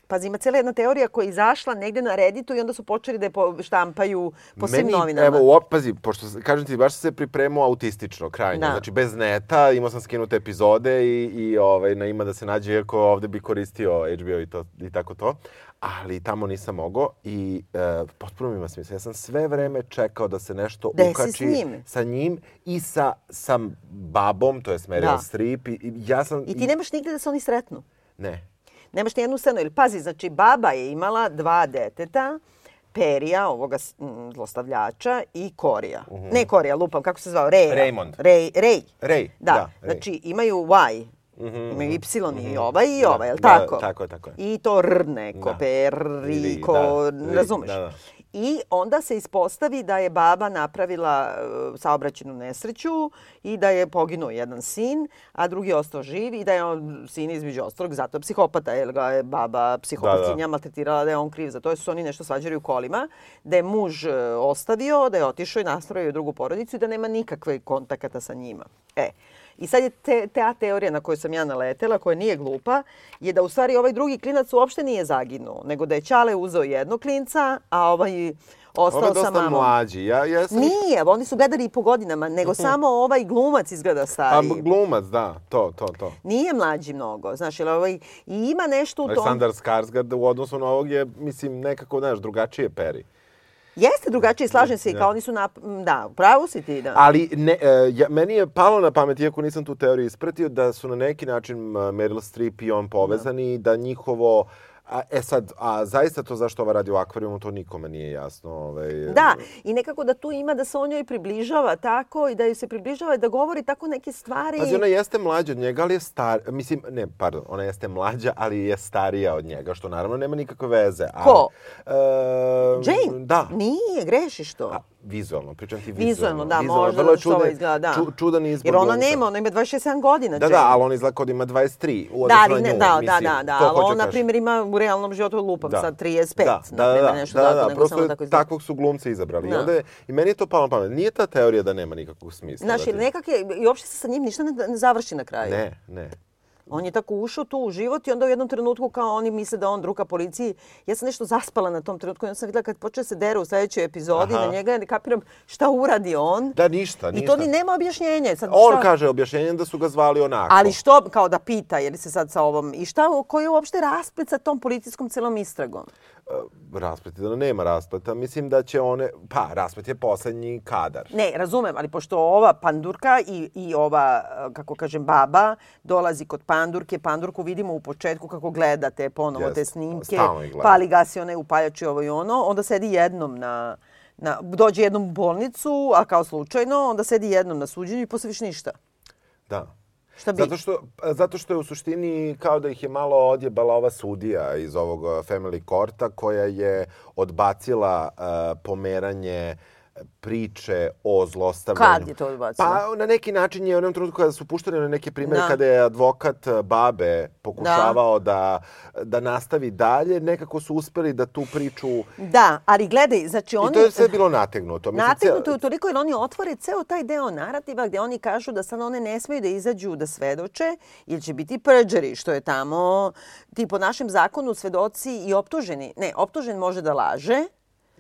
Pazi, ima cijela jedna teorija koja je izašla negde na Redditu i onda su počeli da je po- štampaju po svim Meni, novinama. Evo, u pazi, pošto kažem ti, baš sam se pripremao autistično, krajnje. Da. Znači, bez neta, imao sam skinute epizode i, i ovaj, na ima da se nađe, iako ovde bi koristio HBO i, to, i tako to. Ali tamo nisam mogao i e, potpuno mi ima smisla. Ja sam sve vreme čekao da se nešto Gde si ukači njim? sa njim i sa, sa babom, to je Meryl Da. Streep. I, i ja sam... I ti nemaš nigde da se oni sretnu. Ne. Nemaš ni jednu scenu. Ili pazi, znači baba je imala dva deteta, Perija, ovoga zlostavljača i Korija. Ne Korija, lupam, kako se zvao? Mhm. Raymond. Rej. Rej. Rej, Da, da, Rej. znači imaju Y. Imaju Y i ovaj i Da, ovaj, jel da, tako? tako je, tako je. I to R neko, Da. periko, Da, razumeš? da, da. I onda se ispostavi da je baba napravila e, saobraćenu nesreću i da je poginuo jedan sin, a drugi je ostao živ i da je on sin između ostalog zato je psihopata, jer ga je baba psihopatkinja Da, da. maltretirala da je on kriv za to, jer su oni nešto svađali u kolima, da je muž e, ostavio, da je otišao i nastavio drugu porodicu i da nema nikakve kontakata sa njima. E, I sad je te, ta teorija na koju sam ja naletela, koja nije glupa, je da u stvari ovaj drugi klinac uopšte nije zaginuo, nego da je Ćale uzeo jednog klinca, a ovaj ostao Ovo je sa dosta mamom. mlađi. Ja, ja sam... Nije, oni su gledali i po godinama, nego samo ovaj glumac izgleda A stariji. glumac, da, to, to, to. Nije mlađi mnogo, znaš, jer ovaj, i ima nešto u tom... Aleksandar Skarsgård u odnosu na ovog je, mislim, nekako, znaš, drugačije peri. Jeste drugačije, slažem se i Da. kao oni su na... Da, u pravu si ti, da. Ali ne, e, ja, meni je palo na pamet, iako nisam tu teoriju ispratio, da su na neki način Meryl Streep i on povezani i da njihovo... A, e sad, a zaista to zašto ova radi u akvarijumu, to nikome nije jasno. Ovaj, Da, i nekako da tu ima da se on njoj približava tako i da joj se približava i da govori tako neke stvari. Pazi, ona jeste mlađa od njega, ali je star... Mislim, ne, pardon, ona jeste mlađa, ali je starija od njega, što naravno nema nikakve veze. Ali, Ko? E, Jane? Da. Nije, grešiš to. A, vizualno, pričam ti vizualno. Vizualno, da, Vizualno, možda vrlo da što ovo čudan- izgleda, da. ču- čudan izbor Jer ona glumca. nema, ona ima 26 godina, Da, da, ali on izgleda kod ima 23 u Da, odnosu ali na ne, nju, da, da, mislim, da, da, to ali on, na primjer, ima u realnom životu lupam Da. sad 35, da, na primjer, nešto da, tako, da, nego prosto tako izgleda. takvog su glumca izabrali. Da. I, onda je, I meni je to palo pamet. Nije ta teorija da nema nikakvog smisla. Znaš, da ti- nekak je, i uopšte se sa njim ništa ne, ne završi na kraju. Ne, ne. On je tako ušao tu u život i onda u jednom trenutku kao oni misle da on druga policiji. Ja sam nešto zaspala na tom trenutku i onda sam vidjela kad počne se deru u sljedećoj epizodi Aha. na njega ja ne kapiram šta uradi on. Da, ništa, I ništa. to ni nema objašnjenja. Sad, On šta- kaže objašnjenjem da su ga zvali onako. Ali što, kao da pita, je li se sad sa ovom, i šta, koji je uopšte rasplet sa tom policijskom celom istragom? Uh, rasplet, da nema raspleta. Mislim da će one... Pa, rasplet je poslednji kadar. Ne, razumem, ali pošto ova pandurka i, i ova, eh, kako kažem, baba dolazi kod pandurke, pandurku vidimo u početku kako gleda te ponovo te Jeste, snimke, pali gasi onaj upaljač i ovo i ono, onda sedi jednom na, na, dođe jednom u bolnicu, a kao slučajno, onda sedi jednom na suđenju i posle više ništa. Da. Šta bi? Zato što, zato što je u suštini kao da ih je malo odjebala ova sudija iz ovog uh, Family Courta koja je odbacila uh, pomeranje priče o zlostavljanju. Kad je to odbacila? Pa na neki način je u onom trenutku kada su puštene na neke primjere Da. kada je advokat uh, babe pokušavao da. da nastavi dalje, nekako su uspeli da tu priču... Da, ali gledaj, znači oni... I to je sve bilo nategnuto. Mislim, Nategnuto je toliko jer oni otvore ceo taj deo narativa gdje oni kažu da sad one ne smiju da izađu da svedoče ili će biti perjury, što je tamo, ti po našem zakonu svedoci i optuženi. Ne, optužen može da laže,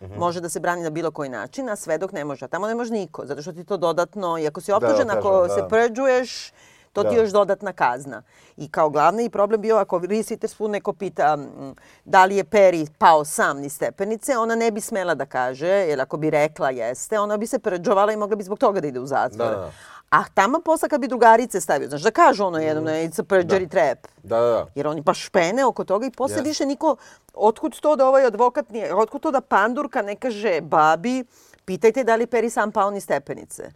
Mhm. može da se brani na bilo koji način, a svedok ne može. A tamo ne može niko, zato što ti to dodatno, i ako si optužen, kažem, ako da. se perjuješ, to ti Da. je još dodatna kazna. I kao glavni problem bio ako Reese Witherspoon neko pita da li je Perry pao sam niz stepenice, ona ne bi smela da kaže, jer ako bi rekla jeste, ona bi se perđovala i mogla bi zbog toga da ide u zatvor. Da, da. A tamo posle kad bi drugarice stavio, znaš da kažu ono jednom, it's a perjury trap. Da, da, da. Jer oni baš špene oko toga i posle Jeste. više niko, otkud to da ovaj advokat nije, otkud to da pandurka ne kaže babi, Pitajte da li peri sam pao ni stepenice.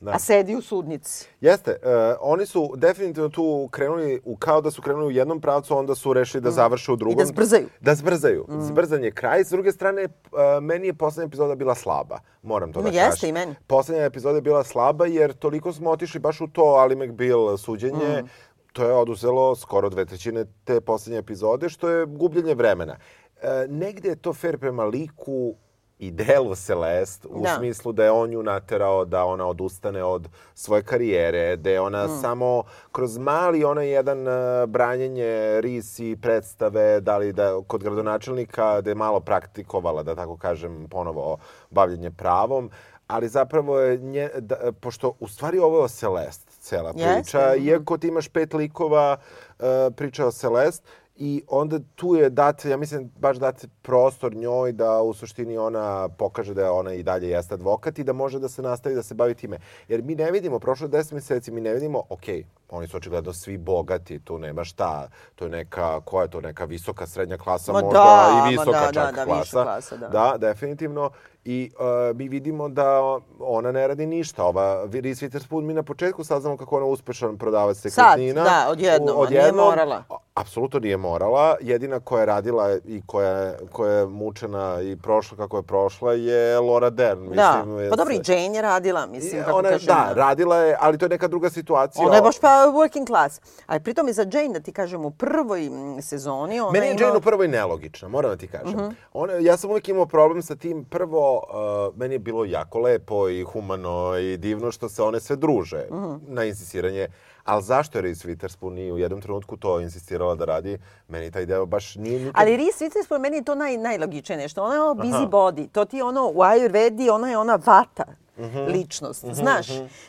Da. A sedi u sudnici. Jeste. Uh, oni su definitivno tu krenuli, u, kao da su krenuli u jednom pravcu, onda su rešili da mm. završe u drugom. I da zbrzaju. Da zbrzaju. Mm. Zbrzanje kraj. S druge strane, uh, meni je poslednja epizoda bila slaba. Moram to da kažem. Jeste i meni. Poslednja epizoda je bila slaba jer toliko smo otišli baš u to Ali McBeal suđenje. Mm. To je oduzelo skoro dve trećine te poslednje epizode, što je gubljenje vremena. E, negde je to fair prema liku i delu Celest u da. smislu da je on ju naterao da ona odustane od svoje karijere, da je ona mm. samo kroz mali onaj jedan uh, branjenje risi predstave, da li da kod gradonačelnika da je malo praktikovala, da tako kažem, ponovo bavljenje pravom, ali zapravo je nje, da, pošto u stvari ovo je o Celest cela priča, yes. iako ti imaš pet likova uh, priča o Celest, I onda tu je dat, ja mislim, baš dat prostor njoj da u suštini ona pokaže da ona i dalje jeste advokat i da može da se nastavi da se bavi time. Jer mi ne vidimo, prošlo deset meseci, mi ne vidimo, okej, oni su očigledno svi bogati, tu nema šta, to je neka, koja je to, neka visoka srednja klasa ma možda da, i visoka da, čak da, da, klasa. klasa da. da, definitivno. I uh, mi vidimo da ona ne radi ništa. Ova Reese Witherspoon, mi na početku saznamo kako ona uspešan prodavac nekretnina. Sad, da, odjednom, od nije morala. Apsolutno nije morala. Jedina koja je radila i koja, koja je mučena i prošla kako je prošla je Laura Dern. Da, mislim, pa dobro i Jane je radila, mislim, kako ona, kažem. Da, radila je, ali to je neka druga situacija. Ona je baš pa working class. A pritom i za Jane, da ti kažem, u prvoj sezoni... Ona Meni je ima... Jane u prvoj nelogična, moram da ti kažem. Mhm. -huh. ona, ja sam uvijek imao problem sa tim. Prvo, uh, meni je bilo jako lepo i humano i divno što se one sve druže mhm. -huh. na insistiranje. Ali zašto je Reese Witherspoon nije u jednom trenutku to insistirala da radi? Meni taj deo baš nije nikad... Ali Reese Witherspoon meni je to naj, najlogičnije nešto. Ona je ono busy Aha. body. To ti ono u Ayurvedi, ona je ona vata mm -hmm. ličnost. Mm -hmm. Znaš,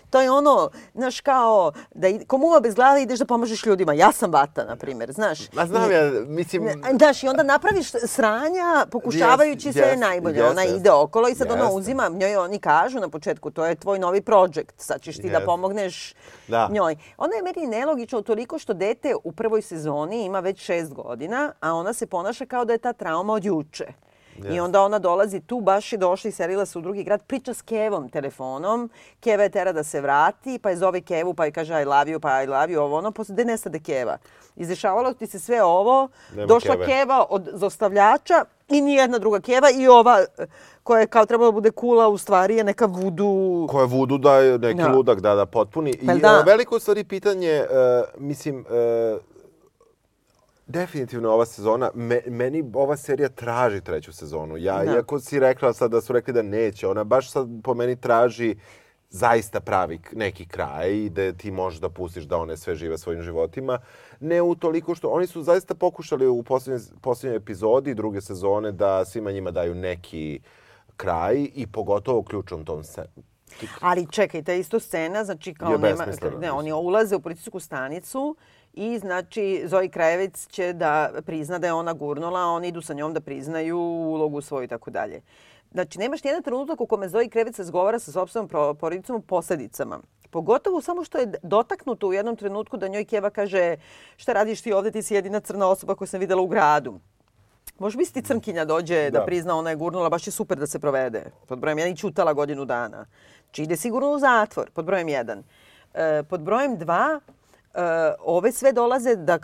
to je ono, znaš, kao da ko muva bez glave ideš da pomažeš ljudima. Ja sam vata, na primjer, znaš. Ma znam ja, mislim... Znaš, i onda napraviš sranja pokušavajući yes, sve yes, najbolje. Yes, Ona yes. ide okolo i sad yes. ono uzima, njoj oni kažu na početku, to je tvoj novi projekt, sad ćeš ti yes. da pomogneš da. njoj. Ona je meni nelogično toliko što dete u prvoj sezoni ima već šest godina, a ona se ponaša kao da je ta trauma od juče. Yes. I onda ona dolazi tu, baš je došla i selila se u drugi grad, priča s Kevom telefonom. Keva je tera da se vrati, pa je zove Kevu, pa je kaže I love you, pa I love you, ovo ono, posle gde nestade Keva. Izdešavalo ti se sve ovo, Nema došla keve. Keva od zostavljača i nijedna druga Keva i ova koja je kao trebala da bude kula, u stvari je neka vudu... Koja je vudu da je neki da. ludak, da, da, potpuni. I da. veliko stvari pitanje, uh, mislim, uh, Definitivno ova sezona, me, meni ova serija traži treću sezonu. Ja, da. iako si rekla sad da su rekli da neće, ona baš sad po meni traži zaista pravi neki kraj i da ti možeš da pustiš da one sve žive svojim životima. Ne u toliko što oni su zaista pokušali u posljednjoj, posljednjoj epizodi druge sezone da svima njima daju neki kraj i pogotovo ključom tom se, Ali čekaj, ta isto scena, znači kao nema, ne, oni ulaze u policijsku stanicu I znači Zoji Krajevic će da prizna da je ona gurnula, a oni idu sa njom da priznaju ulogu svoju i tako dalje. Znači, nemaš nijedan trenutak u kome Zoji Krevic razgovara sa sobstvenom porodicom o posljedicama. Pogotovo samo što je dotaknuto u jednom trenutku da njoj Keva kaže šta radiš ti ovde, ti si jedina crna osoba koju sam videla u gradu. Može misliti crnkinja dođe da. da prizna ona je gurnula, baš je super da se provede. Pod brojem jedan i čutala godinu dana. Či ide sigurno u zatvor, pod brojem jedan. E, pod brojem dva, Uh, ove sve dolaze da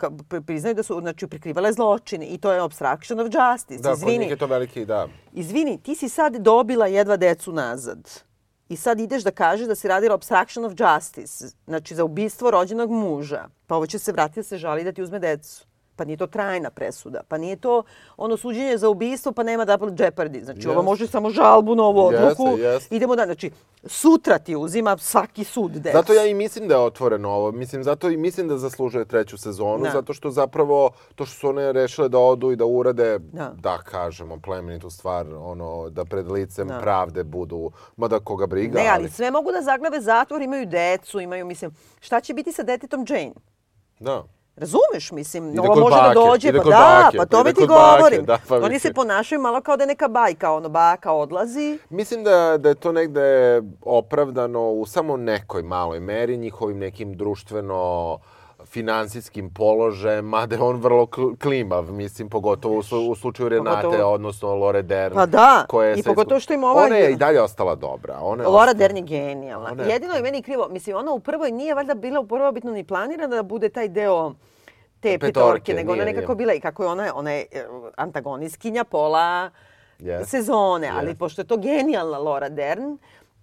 priznaju da su znači, prikrivale zločine i to je obstruction of justice. Da, izvini, kod je to veliki, da. Izvini, ti si sad dobila jedva decu nazad i sad ideš da kažeš da si radila obstruction of justice, znači za ubistvo rođenog muža, pa ovo će se vratiti da se žali da ti uzme decu. Pa nije to trajna presuda. Pa nije to ono suđenje za ubistvo, pa nema double jeopardy. Znači, yes. ovo može samo žalbu na ovu odluku. Yes, yes. Idemo da, znači, sutra ti uzima svaki sud decu. Zato ja i mislim da je otvoreno ovo. Mislim, zato i mislim da zaslužuje treću sezonu. Da. Zato što zapravo to što su one rešile da odu i da urade, da, da kažemo, plemenitu stvar, ono, da pred licem da. pravde budu, mada koga briga. Ne, ali, ali sve mogu da zaglave zatvor, imaju decu, imaju, mislim, šta će biti sa detetom Jane? Da. Razumeš, mislim, ide ovo može bake, da dođe, pa da, bake, pa to mi ti govorim. Da, pa Oni se ponašaju malo kao da je neka bajka, ono, baka odlazi. Mislim da, da je to negde opravdano u samo nekoj maloj meri njihovim nekim društveno finansijskim položajem, mada je on vrlo klimav, mislim, pogotovo u, u slučaju Renate, pogotovo... odnosno Lore Dern. Pa da, koje i pogotovo što ima ova... Ona je i dalje ostala dobra. Ona je Lora ostala... Dern je genijalna. Ona... Jedino je meni krivo, mislim, ona u prvoj nije valjda bila u prvobitno ni planirana da bude taj deo te petorke, petorke nego ona nekako nije. bila i kako je ona, ona je e, antagonistkinja pola yes. sezone, ali yes. pošto je to genijalna Laura Dern,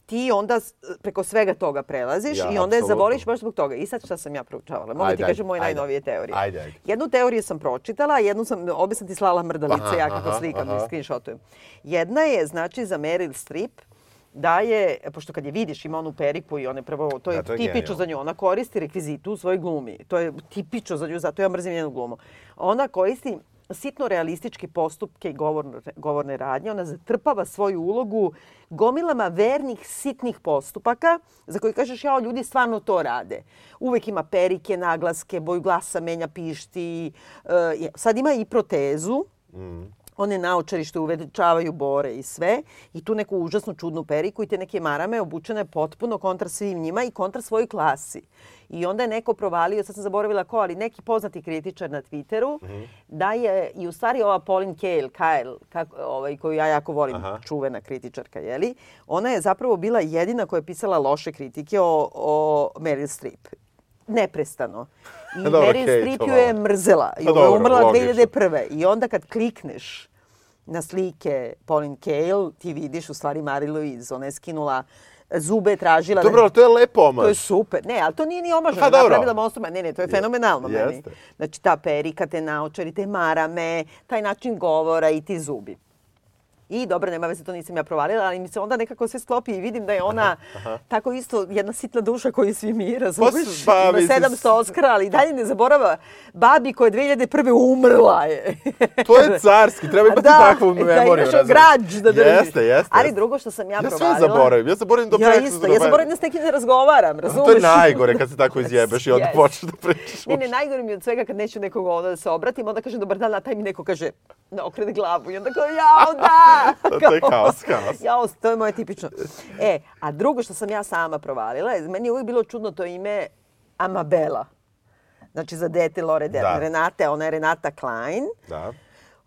ti onda preko svega toga prelaziš ja, i onda je zavoliš baš zbog toga. I sad šta sam ja proučavala? Mogu ti kažem moje ajde. najnovije teorije. Ajde, ajde. Jednu teoriju sam pročitala, jednu sam, obe sam ti slala mrdalice, aha, ja kako aha, slikam i screenshotujem. Jedna je, znači, za Meryl Streep, da je, pošto kad je vidiš ima onu periku i one prvo, to je, da, to je tipično za nju, ona koristi rekvizitu u svojoj glumi. To je tipično za nju, zato ja mrzim njenu glumu. Ona koristi sitno realističke postupke i govorne, govorne radnje. Ona zatrpava svoju ulogu gomilama vernih sitnih postupaka za koje kažeš, ja, ljudi stvarno to rade. Uvek ima perike, naglaske, boju glasa menja, pišti. Uh, sad ima i protezu. Mm one naočari što uveličavaju bore i sve i tu neku užasno čudnu periku i te neke marame obučene potpuno kontra svim njima i kontra svojoj klasi. I onda je neko provalio, sad sam zaboravila ko, ali neki poznati kritičar na Twitteru, mm -hmm. da je i u stvari ova Pauline Kael, Kael kako, ovaj, koju ja jako volim, Aha. čuvena kritičarka, jeli? Ona je zapravo bila jedina koja je pisala loše kritike o, o Meryl Streep. Neprestano. I dobro, Meryl okay, Streep ju je mrzela. I je umrla 2001. I onda kad klikneš na slike Pauline Kael, ti vidiš u stvari Marie Louise. Ona je skinula zube tražila. Dobro, to je lepo omaž. To je super. Ne, ali to nije ni omaž. Pa dobro. Napravila monstruma. Ne, ne, to je fenomenalno Jeste. meni. Znači, ta perika, te naočari, te marame, taj način govora i ti zubi. I dobro, nema veze, to nisam ja provalila, ali mi se onda nekako sve sklopi i vidim da je ona aha, aha. tako isto jedna sitna duša koju svi mi. Pa, Ima 700 Oscara, ali dalje ne zaborava babi koja je 2001. umrla je. to je carski, treba imati da, takvu memoriju. Da imaš građ da držiš. Jeste, jeste. Ali drugo što sam ja, ja provalila... Ja sve zaboravim, ja zaboravim do Ja isto, ja zaboravim da s nekim ne razgovaram, razumeš? To je najgore kad se tako izjebeš i onda yes. počneš da pričaš. Ne, ne, najgore mi od svega kad neću nekog onda da se obratim, onda kaže dobar dan, a taj mi neko kaže da okrene glavu i onda kao jao da! To je haos, haos. Jao, to je moje tipično. E, a drugo što sam ja sama provalila, meni je uvijek bilo čudno to ime Amabela. Znači za dete Lore De da. Renate, ona je Renata Klein. Da.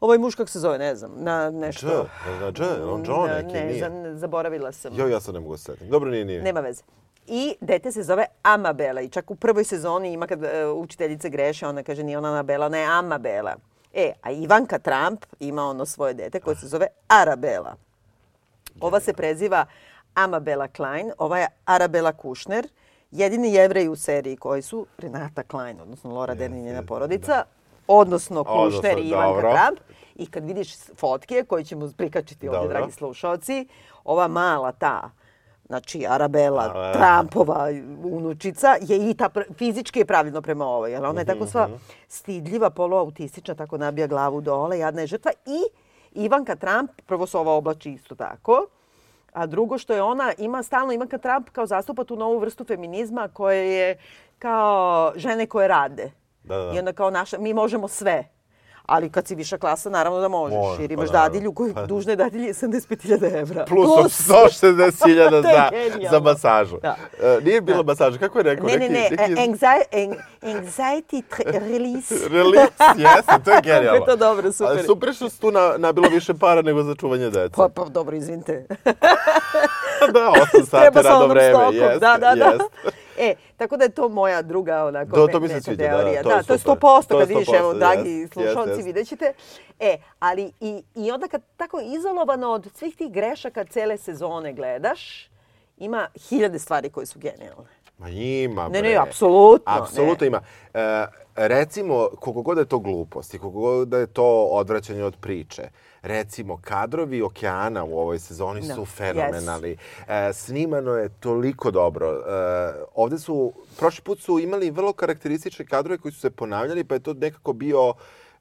Ovaj muž kako se zove, ne znam, na nešto... Dž, na Dž, on John neki, ne, nije. Ne, zaboravila sam. Jo, ja se ne mogu setiti. Dobro, nije, nije. Nema veze. I dete se zove Amabela i čak u prvoj sezoni ima kad uh, učiteljice greše, ona kaže nije ona Amabela, ona je Amabela. E, a Ivanka Trump ima ono svoje dete koje se zove Arabela. Ova se preziva Amabela Klein, ova je Arabela Kušner. Jedini jevreji u seriji koji su Renata Klein, odnosno Laura yes, Dern i njena porodica, da. odnosno Kušner i Ivanka dobro. Trump. I kad vidiš fotke koje ćemo prikačiti ovdje, dragi slušalci, ova mala ta znači Arabela, Ale. Trumpova unučica, je i ta fizički je pravilno prema ovoj. Jer ona je tako sva mhm. stidljiva, poluautistična, tako nabija glavu dole, jadna je žrtva. I Ivanka Trump, prvo se ova oblači isto tako, a drugo što je ona ima stalno Ivanka Trump kao zastupa tu novu vrstu feminizma koje je kao žene koje rade. Da, da. I onda kao naša, mi možemo sve. Ali kad si viša klasa, naravno da možeš. Može, jer imaš pa, dadilju koju pa. dužne dadilje 75.000 evra. Plus, Plus. 160.000 za, za masažu. Da. Uh, nije bilo da. masaža, kako je rekao? Ne, neki, ne, ne, neki... Anxiety, anxiety release. release, jeste, to je genijalno. to je dobro, super. Super što su tu na, nabilo više para nego za čuvanje deca. Pa, pa dobro, izvinite. da, 8 sati rado vreme, jeste, da, da, da. E, tako da je to moja druga onako Do, to mi se sviđa, teorija. Da, da, to je 100%, to kad vidiš, evo, dragi slušalci, vidjet ćete. E, ali i, i onda kad tako izolovano od svih tih grešaka cele sezone gledaš, ima hiljade stvari koje su genijalne. Ma ima, bre. Ne, ne, apsolutno. Apsolutno ne. ima. E, recimo, koliko god je to glupost i koliko god da je to odvraćanje od priče, recimo, kadrovi Okeana u ovoj sezoni no. su fenomenalni. Yes. E, snimano je toliko dobro. E, ovde su, prošli put su imali vrlo karakteristične kadrove koji su se ponavljali, pa je to nekako bio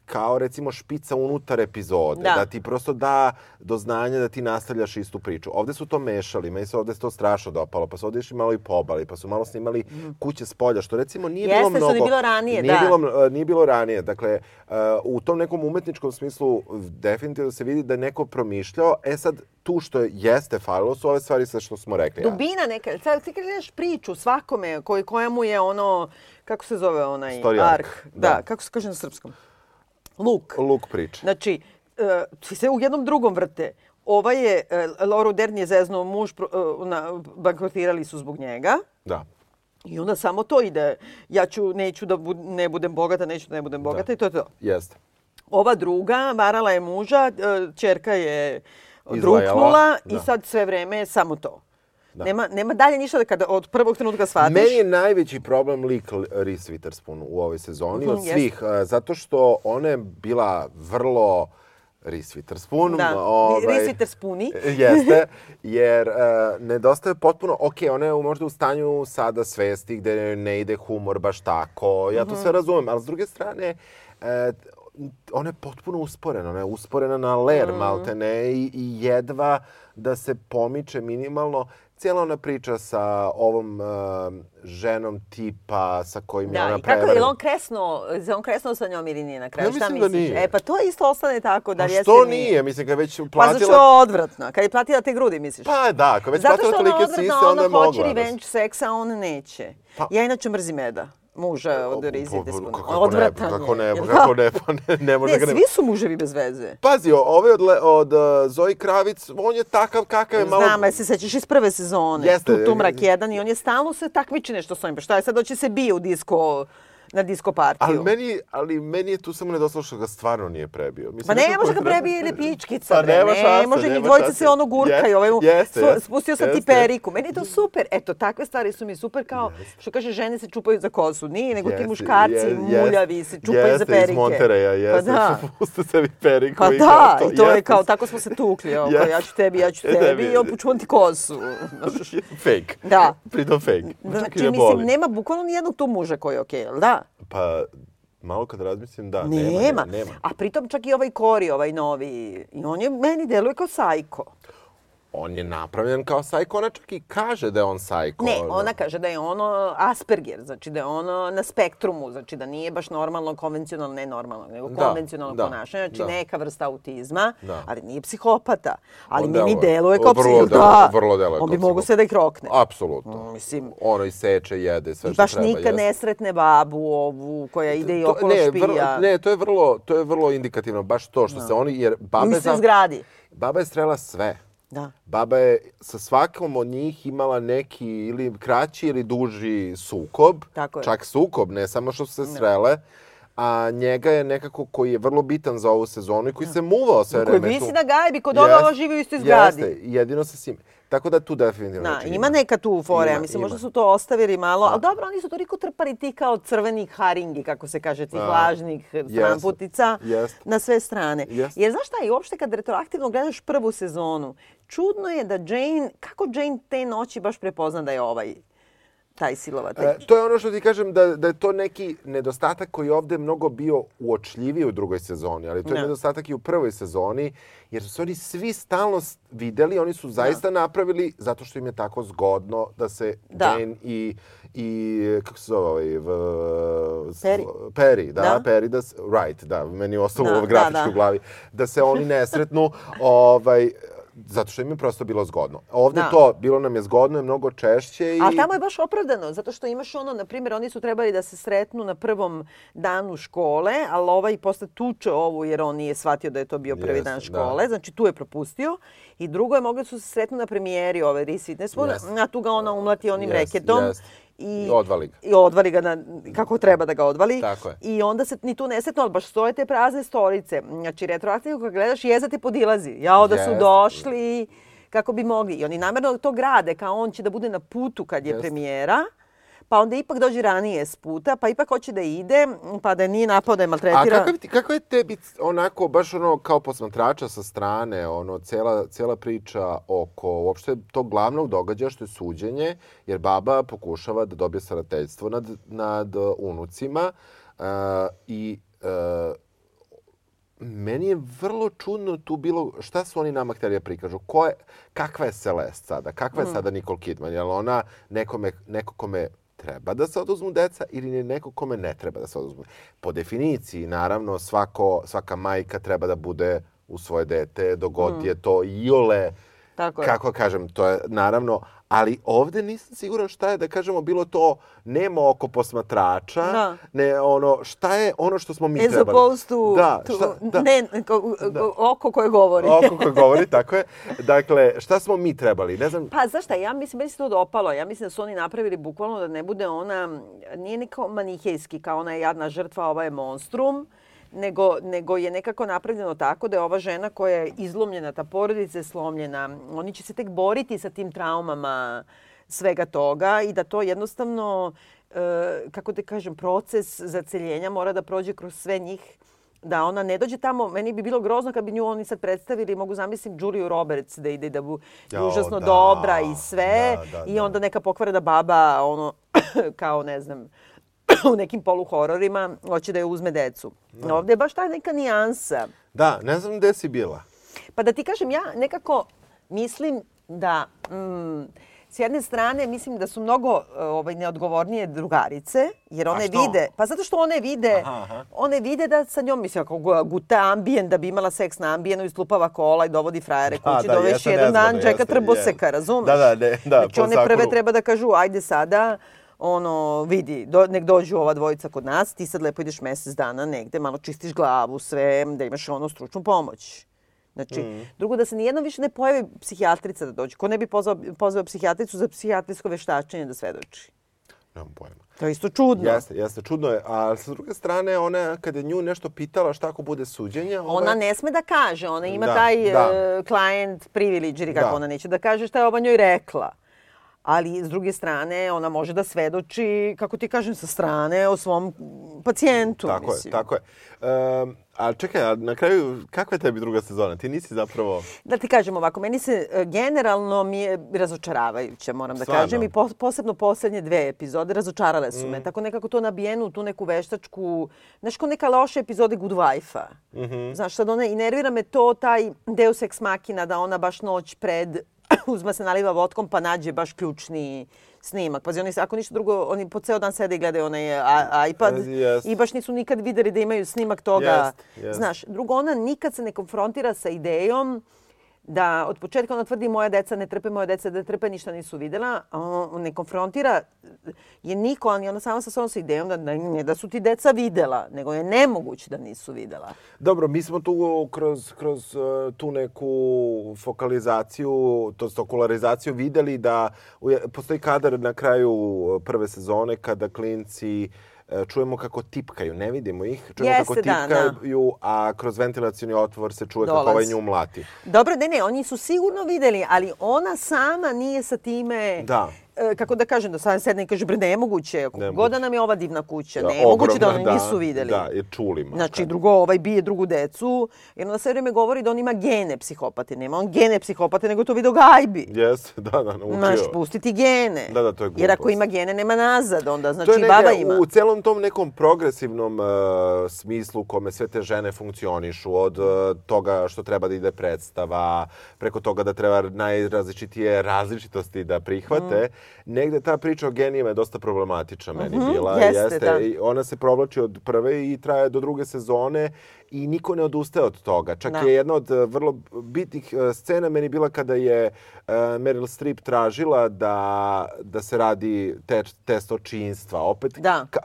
kao recimo špica unutar epizode, da. da ti prosto da do znanja da ti nastavljaš istu priču. Ovde su to mešali, meni se ovde to strašno dopalo, pa su ovde išli malo i pobali, pa su malo snimali mm. kuće s polja, što recimo nije Jeste, bilo mnogo... Jeste, što nije bilo ranije, nije da. Bilo, nije bilo ranije, dakle, uh, u tom nekom umetničkom smislu definitivno se vidi da je neko promišljao, e sad, tu što jeste falilo su ove stvari sve što smo rekli. Dubina neka, sad ti gledaš priču svakome koji, koja mu je ono kako se zove onaj Story arc, Da. da. kako se kaže na srpskom? Luk. Luk priče. Znači, e, svi se u jednom drugom vrte. Ova je, e, Laura Dern je zeznuo muž, e, na, bankrotirali su zbog njega. Da. I onda samo to ide. Ja ću, neću da bud, ne budem bogata, neću da ne budem bogata Da. i to je to. Jeste. Ova druga, varala je muža, e, čerka je Izlajala, druknula i da. sad sve vreme je samo to. Da. Nema, nema dalje ništa da kada od prvog trenutka shvatiš. Meni je najveći problem lik Reese Witherspoon u ovoj sezoni od Mhm, svih, e, zato što ona je bila vrlo Reese Witherspoon. Da, ovaj, Reese Witherspuni. Jeste, jer uh, nedostaje potpuno, ok, ona je možda u stanju sada svesti gde ne ide humor baš tako, ja to Mhm. sve razumem, ali s druge strane, uh, ona je potpuno usporena, ona je usporena na ler, Mhm. malte ne, i, i jedva da se pomiče minimalno. Cijela ona priča sa ovom uh, ženom tipa sa kojim je Da, ona i kako je on kresno, je on kresno sa njom ili nije na kraju? Ja Šta mislim da misliš? nije. E pa to isto ostane tako da A jeste što ili nije? Mislim, kad je već Pa zato platila... što je odvratna. Kad je platila te grudi, misliš? Pa da, kad već Zato platila što ona tolike sise, onda je ona hoće mogla. da se- revenge seksa, on neće. Pa- Ja inače mrzim Eda, muža od Pa, Witherspoon. Kako ne, Odvratan kako je. ne, jel kako da? ne, pa ne, ne može Ne, ga ne... svi su muževi bez veze. Pazi, ovaj od, od uh, Zoe Kravic, on je takav kakav je malo... Znam, a se sećaš iz prve sezone. Jeste. Tu, Tumrak jedan i on je stalno se takmiči nešto s ovim. Pa šta je sad, hoće se bije u disko, na disko partiju. Ali meni, ali meni je tu samo nedostalo što ga stvarno nije prebio. Mislim, Pa ne može je ga treba- prebije ili pičkica, Pa bre. nema ne, šanse, može njih nema dvojica se ono gurkaju. Je- Ovaj, jeste, su- jeste, spustio sam ti jeste. periku. Meni je to super. Eto, takve stvari su mi super kao što kaže žene se čupaju za kosu. Nije, nego ti Jeste, muškarci je- muljavi se čupaju jeste, za perike. iz Montereja, jeste. Pa da. Puste sebi periku Pa i da, to. i to je jeste. kao, tako smo se tukli. Ovo, Jeste. ja ću tebi, ja ću E, tebi i opučuvam ti kosu. Fake. Da. Pritom fake. I Znači, ne mislim, nema bukvalno nijednog tu muža koji je okej, jel da? Pa, malo kad razmislim, da, Nema. nema. nema. A pritom čak i ovaj Kori, ovaj novi, i on je meni deluje kao sajko. On je napravljen kao sajko, ona čak i kaže da je on sajko. Ne, ona kaže da je ono Asperger, znači da je ono na spektrumu, znači da nije baš normalno, konvencionalno, ne normalno, nego Da, konvencionalno da, ponašanje, znači da. neka vrsta autizma, Da. ali nije psihopata. Ali On meni deluje. kao psihopata. Da, vrlo deluje On bi mogo sve da ih rokne. Apsolutno. Mislim, Ono i seče, jede, sve što baš treba. nikad jeste. ne sretne babu ovu koja ide i okolo ne, špija. vrlo- ne, to je vrlo, to je vrlo indikativno, baš to što se oni, jer istoj za- zgradi. baba je strela sve. Da. Baba je sa svakom od njih imala neki ili kraći ili duži sukob. Tako je. Čak sukob, ne samo što su se srele. A njega je nekako koji je vrlo bitan za ovu sezonu i koji se muvao sve Koji vreme. visi tu. na gajbi, kod ove ovo živi u istoj zgradi. Jeste, jedino sa svim. Tako da tu definitivno Da, znači, ima neka tu fore, ja Ima, mislim, ima. možda su to ostavili malo, ali dobro, oni su toliko trpali ti kao crvenih haringi, kako se kaže, tih Da. lažnih stranputica Jest. na sve strane. Jest. Jer znaš šta, i uopšte kad retroaktivno gledaš prvu sezonu, čudno je da Jane, kako Jane te noći baš prepozna da je ovaj taj silovatelj. E, to je ono što ti kažem da, da je to neki nedostatak koji je ovde mnogo bio uočljiviji u drugoj sezoni, ali to je Da. nedostatak i u prvoj sezoni, jer su oni svi stalno videli, oni su zaista napravili zato što im je tako zgodno da se Da. Jane i, i kako se zove ovaj, v, Perry. Perry, da, Da. Perry, da, right, da, meni je ostalo Da, da, da, grafički da. u glavi, da se oni nesretnu, ovaj, zato što im je prosto bilo zgodno. Ovde Da. to, bilo nam je zgodno, je mnogo češće i... Ali tamo je baš opravdano, zato što imaš ono, na primjer, oni su trebali da se sretnu na prvom danu škole, ali ovaj posle tuče ovu jer on nije shvatio da je to bio prvi Jeste, dan da. škole, znači tu je propustio. I drugo je, mogli su se sretnu na premijeri ove Reese Witherspoon, Jeste. a tu ga ona umlati onim Jeste, reketom. jeste. I, I odvali ga. I odvali ga na, kako treba da ga odvali. Tako je. I onda se ni tu ne sretnu, ali baš stoje te prazne stolice. Znači, retroaktivno kad gledaš, jeza te podilazi. Jao da su došli kako bi mogli. I oni namjerno to grade, kao on će da bude na putu kad je Jeste. premijera. Pa onda ipak dođe ranije s puta, pa ipak hoće da ide, pa da nije napao da je A maltretira. kakav, ti, kako je tebi onako, baš ono kao posmatrača sa strane, ono, cela, cela priča oko uopšte tog glavnog događaja što je suđenje, jer baba pokušava da dobije starateljstvo nad, nad uh, unucima uh, i uh, meni je vrlo čudno tu bilo šta su oni nama htjeli da prikažu. Ko je, kakva je Celeste sada? Kakva je sada Nicole Kidman? Je li ona nekome, neko kome treba da se oduzmu deca ili neko kome ne treba da se oduzmu? Po definiciji, naravno, svako, svaka majka treba da bude u svoje dete, dogod je to iole Tako je. kako kažem, to je naravno, Ali ovde nisam siguran šta je, da kažemo, bilo to nema oko posmatrača, da. ne ono, šta je ono što smo mi As trebali. As opposed to, da, to šta, da. ne, ko, da. oko koje govori. Oko koje govori, tako je. Dakle, šta smo mi trebali? Ne znam... Pa, znaš šta, ja mislim, meni se to dopalo. Ja mislim da su oni napravili bukvalno da ne bude ona, nije niko manihejski, kao ona je jadna žrtva, ova je monstrum nego, nego je nekako napravljeno tako da je ova žena koja je izlomljena, ta porodica je slomljena, oni će se tek boriti sa tim traumama svega toga i da to jednostavno, e, kako da kažem, proces zaceljenja mora da prođe kroz sve njih da ona ne dođe tamo, meni bi bilo grozno kad bi nju oni sad predstavili, mogu zamislim Juliju Roberts da ide da bu je užasno da, dobra i sve da, da, i onda neka pokvarena baba ono kao ne znam u nekim poluhororima hoće da je uzme decu. Da. Ovde je baš ta neka nijansa. Da, ne znam gde si bila. Pa da ti kažem, ja nekako mislim da... Mm, s jedne strane mislim da su mnogo ovaj neodgovornije drugarice jer one vide pa zato što one vide aha, aha. one vide da sa njom mislim ako guta ambijent da bi imala seks na ambijenu i slupava kola i dovodi frajere kući da, doveš jedan dan čeka trboseka razumeš da da ne, da znači one prve treba da kažu ajde sada ono, vidi, do, nek dođu ova dvojica kod nas, ti sad lepo ideš mesec dana negde, malo čistiš glavu, sve, da imaš ono stručnu pomoć. Znači, mm. drugo, da se nijedno više ne pojavi psihijatrica da dođe. Ko ne bi pozvao, pozvao psihijatricu za psihijatrijsko veštačenje da svedoči? Nemam pojma. To je isto čudno. Jeste, jeste, čudno je. A sa druge strane, ona kada nju nešto pitala šta ako bude suđenje... Ova... Ona ne sme da kaže. Ona ima da, taj da. Uh, client privilege ili kako da. ona neće da kaže šta je ova njoj rekla ali s druge strane ona može da svedoči, kako ti kažem, sa strane o svom pacijentu. Tako mislim. je, tako je. Um, a čekaj, a na kraju, kakva je tebi druga sezona? Ti nisi zapravo... Da ti kažem ovako, meni se e, generalno mi je razočaravajuće, moram da Stvarno? kažem. I po, posebno poslednje dve epizode razočarale su mm. me. Tako nekako to nabijenu, tu neku veštačku, znaš, kao neka loša epizode Good Wife-a. Mm -hmm. Znaš, sad ona, i nervira me to, taj Deus Ex Machina, da ona baš noć pred uzma se naliva vodkom pa nađe baš ključni snimak. Pazi, oni, ako ništa drugo, oni po ceo dan sede i gledaju onaj iPad yes. i baš nisu nikad videli da imaju snimak toga. Yes. Yes. Znaš, drugo, ona nikad se ne konfrontira sa idejom da od početka ona tvrdi moja deca ne trpe, moja deca da trpe, ništa nisu videla, on ne konfrontira je niko, ali ona sama sa svojom sa idejom da, ne da su ti deca videla, nego je nemoguće da nisu videla. Dobro, mi smo tu kroz, kroz uh, tu neku fokalizaciju, to jest okularizaciju videli da postoji kadar na kraju prve sezone kada klinci E, čujemo kako tipkaju, ne vidimo ih, čujemo Jeste, kako tipkaju, da, da. a kroz ventilacioni otvor se čuje Dolaz. kako ovaj nju mlati. Dobro, ne, ne, oni su sigurno videli, ali ona sama nije sa time... Da. E, kako da kažem, da sad sedne i kaže, bre, nemoguće, kako god da nam je ova divna kuća, da, nemoguće da oni da, nisu videli. Da, je čuli Znači, drugo, ovaj bije drugu decu, jer onda sve vreme govori da on ima gene psihopate. Nema on gene psihopate, nego to vidio gajbi. Jeste, da, da, naučio. Znaš, pustiti gene. Da, da, to je glupost. Jer ako ima gene, nema nazad, onda znači to je baba ima. U celom tom nekom progresivnom uh, smislu kome sve te žene funkcionišu, od uh, toga što treba da ide predstava, preko toga da treba najrazličitije različitosti da prihvate, mm negde ta priča o genijima je dosta problematična meni mm -hmm, bila. Jeste, jeste. Da. I ona se provlači od prve i traje do druge sezone i niko ne odustaje od toga. Čak da. je jedna od eh, vrlo bitnih eh, scena meni bila kada je uh, Meryl Streep tražila da, da se radi te, test očinstva. Opet, da. Ka,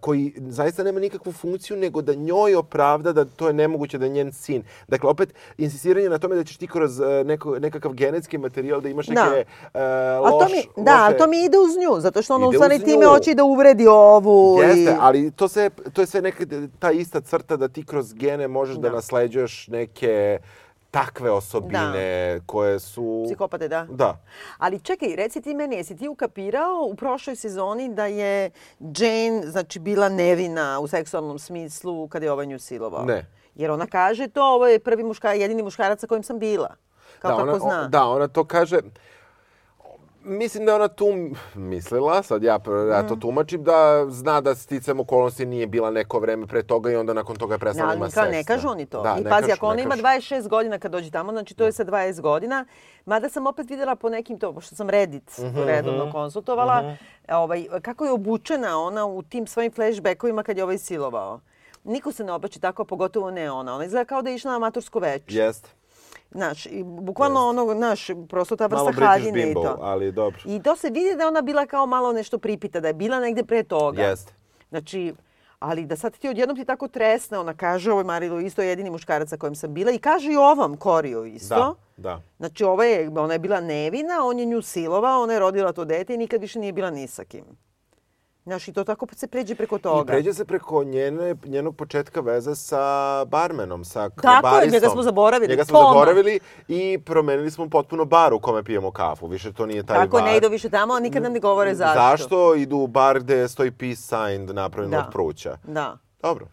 koji zaista nema nikakvu funkciju, nego da njoj opravda da to je nemoguće da njen sin. Dakle, opet, insistiranje na tome da ćeš ti kroz e, neko, nekakav genetski materijal da imaš neke da. uh, loš, mi, Da, ali to mi ide uz nju, zato što ona u stvari time hoće da uvredi ovu. Jeste, i... ali to, se, to je sve neka ta ista crta da ti kroz gene možeš da, da nasleđuješ neke takve osobine da. koje su... Psihopate, da. Da. Ali čekaj, reci ti meni, jesi ti ukapirao u prošloj sezoni da je Jane, znači, bila nevina u seksualnom smislu kada je ovaj nju silovao? Ne. Jer ona kaže to, ovo je prvi muškarac, jedini muškarac sa kojim sam bila. Kao da, kako ona, zna. O, da, ona to kaže mislim da ona tu mislila, sad ja, ja to mm. tumačim, da zna da sticam okolnosti nije bila neko vreme pre toga i onda nakon toga je prestala ima seks. Ne kažu oni to. Da, I pazi, ako ona ima 26 godina kad dođe tamo, znači to je sa 20 godina. Mada sam opet videla po nekim to, pošto sam Reddit mm -hmm, redovno mhm. konsultovala, mm -hmm. ovaj, kako je obučena ona u tim svojim flashbackovima kad je ovaj silovao. Niko se ne obači tako, pogotovo ne ona. Ona izgleda kao da je išla na amatorsko veče. Jeste. Znaš, i bukvalno yes. ono, znaš, prosto ta vrsta haljine i to. ali dobro. I to se vidi da ona bila kao malo nešto pripita, da je bila negde pre toga. Jeste. Znači, ali da sad ti odjednom ti tako tresne, ona kaže, ovo je Marilu isto jedini muškarac sa kojim sam bila i kaže i ovom Koriju isto. Da, da. Znači, ovo je, ona je bila nevina, on je nju silovao, ona je rodila to dete i nikad više nije bila ni sa kim. Znaš, i to tako se pređe preko toga. I pređe se preko njene, njenog početka veze sa barmenom, sa tako baristom. Tako njega smo zaboravili. Njega smo Toma. zaboravili i promenili smo potpuno bar u kome pijemo kafu. Više to nije taj tako, bar. Tako, ne idu više tamo, a nikad nam ne govore zašto. Zašto idu u bar gde stoji peace sign napravljen da. od pruća. Da. Dobro.